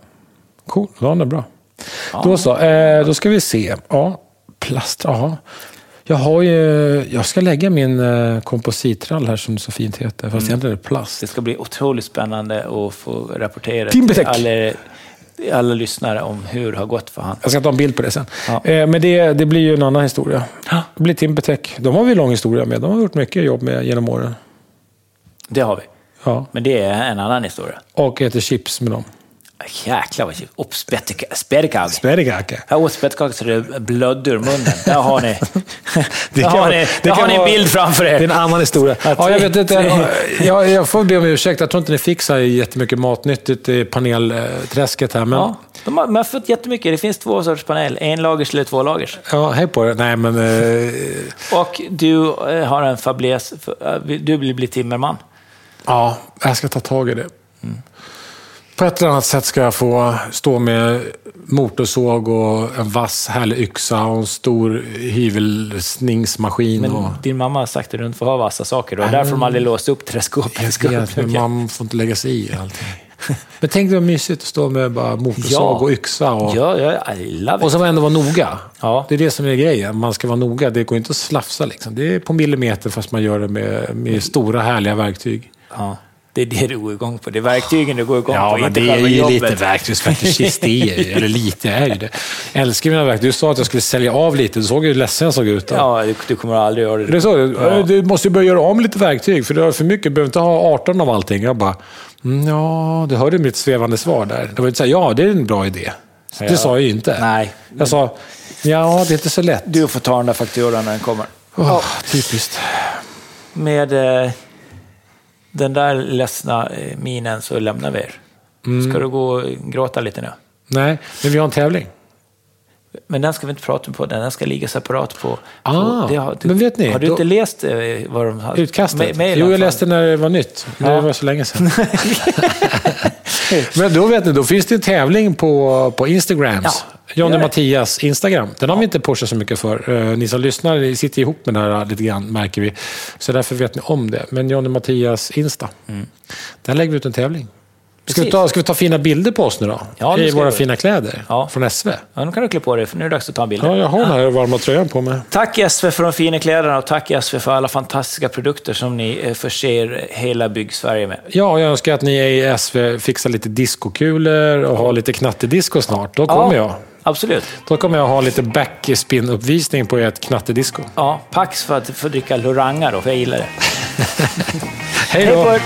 cool. Då är det bra. Ja. Då så, eh, då ska vi se. Ja, plast, ja. Jag har ju, jag ska lägga min eh, komposittrall här som det så fint heter. Fast egentligen är det plast. Det ska bli otroligt spännande att få rapportera Timbertech. till alla, alla lyssnare om hur det har gått för han. Jag ska ta en bild på det sen. Ja. Eh, men det, det blir ju en annan historia. Det blir Timbertech. De har vi lång historia med. De har gjort mycket jobb med genom åren. Det har vi. Ja. Men det är en annan historia. Och äter chips med dem. Jäklar vad. Och spettekaka. Spettekaka. Jag åt spettekaka så det blödde ur munnen. Där har ni, <laughs> Det <laughs> har ni, det har ni en bild framför Det är er. en annan historia. <laughs> Ja, jag, vet inte, jag, jag får be om ursäkt. Jag tror inte ni fick så här jättemycket matnyttigt i panelträsket här. Men, Ja, de har, de har fått jättemycket. Det finns två sorters panel. En lagers eller två lagers. Ja, hej på er. Nej, men... Eh, Och du eh, har en fabulös... eh, Du vill bli timmerman. ja, jag ska ta tag i det. På ett eller annat sätt ska jag få stå med motorsåg och en vass härlig yxa och en stor hyvelsningsmaskin. Men och, din mamma har sagt att du inte får ha vassa saker. Och därför har de aldrig låst upp teleskopet. jag vet, men man får inte lägga sig i allting. Men tänk dig vad mysigt att stå med bara motorsåg och yxa. Och, Ja, ja, I love Och så var ändå vara noga. Ja. Det är det som är grejen. Man ska vara noga. Det går inte att slafsa. Liksom. Det är på millimeter fast man gör det med, med stora härliga verktyg. Ja, det är det du går igång på. Det är verktygen du går igång Ja, på, men inte det är ju jobbet. lite verktygsfetischist. Det eller lite, är ju det. Jag älskar mina verktyg. Du sa att jag skulle sälja av lite. Du såg hur ledsen jag såg ut. Då. Ja, du, du kommer aldrig göra det. Det du. Ja. Du måste ju börja göra om lite verktyg, för du har för mycket. Du behöver inte ha 18 av allting. Jag bara, mm, ja, du hörde mitt svävande svar där. Det var inte så här, ja, det är en bra idé. Det Ja. sa jag ju inte. Nej. Jag sa, ja, det är inte så lätt. Du får ta den där fakturan när den kommer. Åh, typiskt. Med eh, den där ledsna eh, minen så lämnar vi er. Mm. Ska du gå och gråta lite nu? Nej, men vi har en tävling. Men den ska vi inte prata på, den ska ligga separat på... Ah, på det har, men vet ni, Har du då- inte läst eh, vad de har... Utkastet? Mailen jo, jag läste när det var nytt. Det Ja. var så länge sedan. <laughs> <laughs> Men då vet ni, då finns det en tävling på, på Instagrams. Ja, Johnny. Mattias Instagram. Den har vi inte pushat så mycket för. Eh, ni som lyssnar ni sitter ihop med det här lite grann, märker vi. Så därför vet ni om det. Men Johnny Mattias Insta. Mm. Där lägger vi ut en tävling. Ska vi, ta, ska vi ta fina bilder på oss nu då? Ja, I våra fina kläder Ja. från SV. Ja, nu kan du klä på dig, för nu är det dags att ta en bild. Ja, jag har den här varma tröjan på mig. Tack SV för de fina kläderna och tack SV för alla fantastiska produkter som ni eh, förser hela Bygg-Sverige med. Ja, jag önskar att ni i SV fixar lite diskokulor och har lite knattedisco snart. Då kommer jag. Absolut. Då kommer jag ha lite backspin-uppvisning på ert knattedisco. Ja, Pax för att få dricka Loranga då, för jag gillar det. Hej <laughs> Hej då! på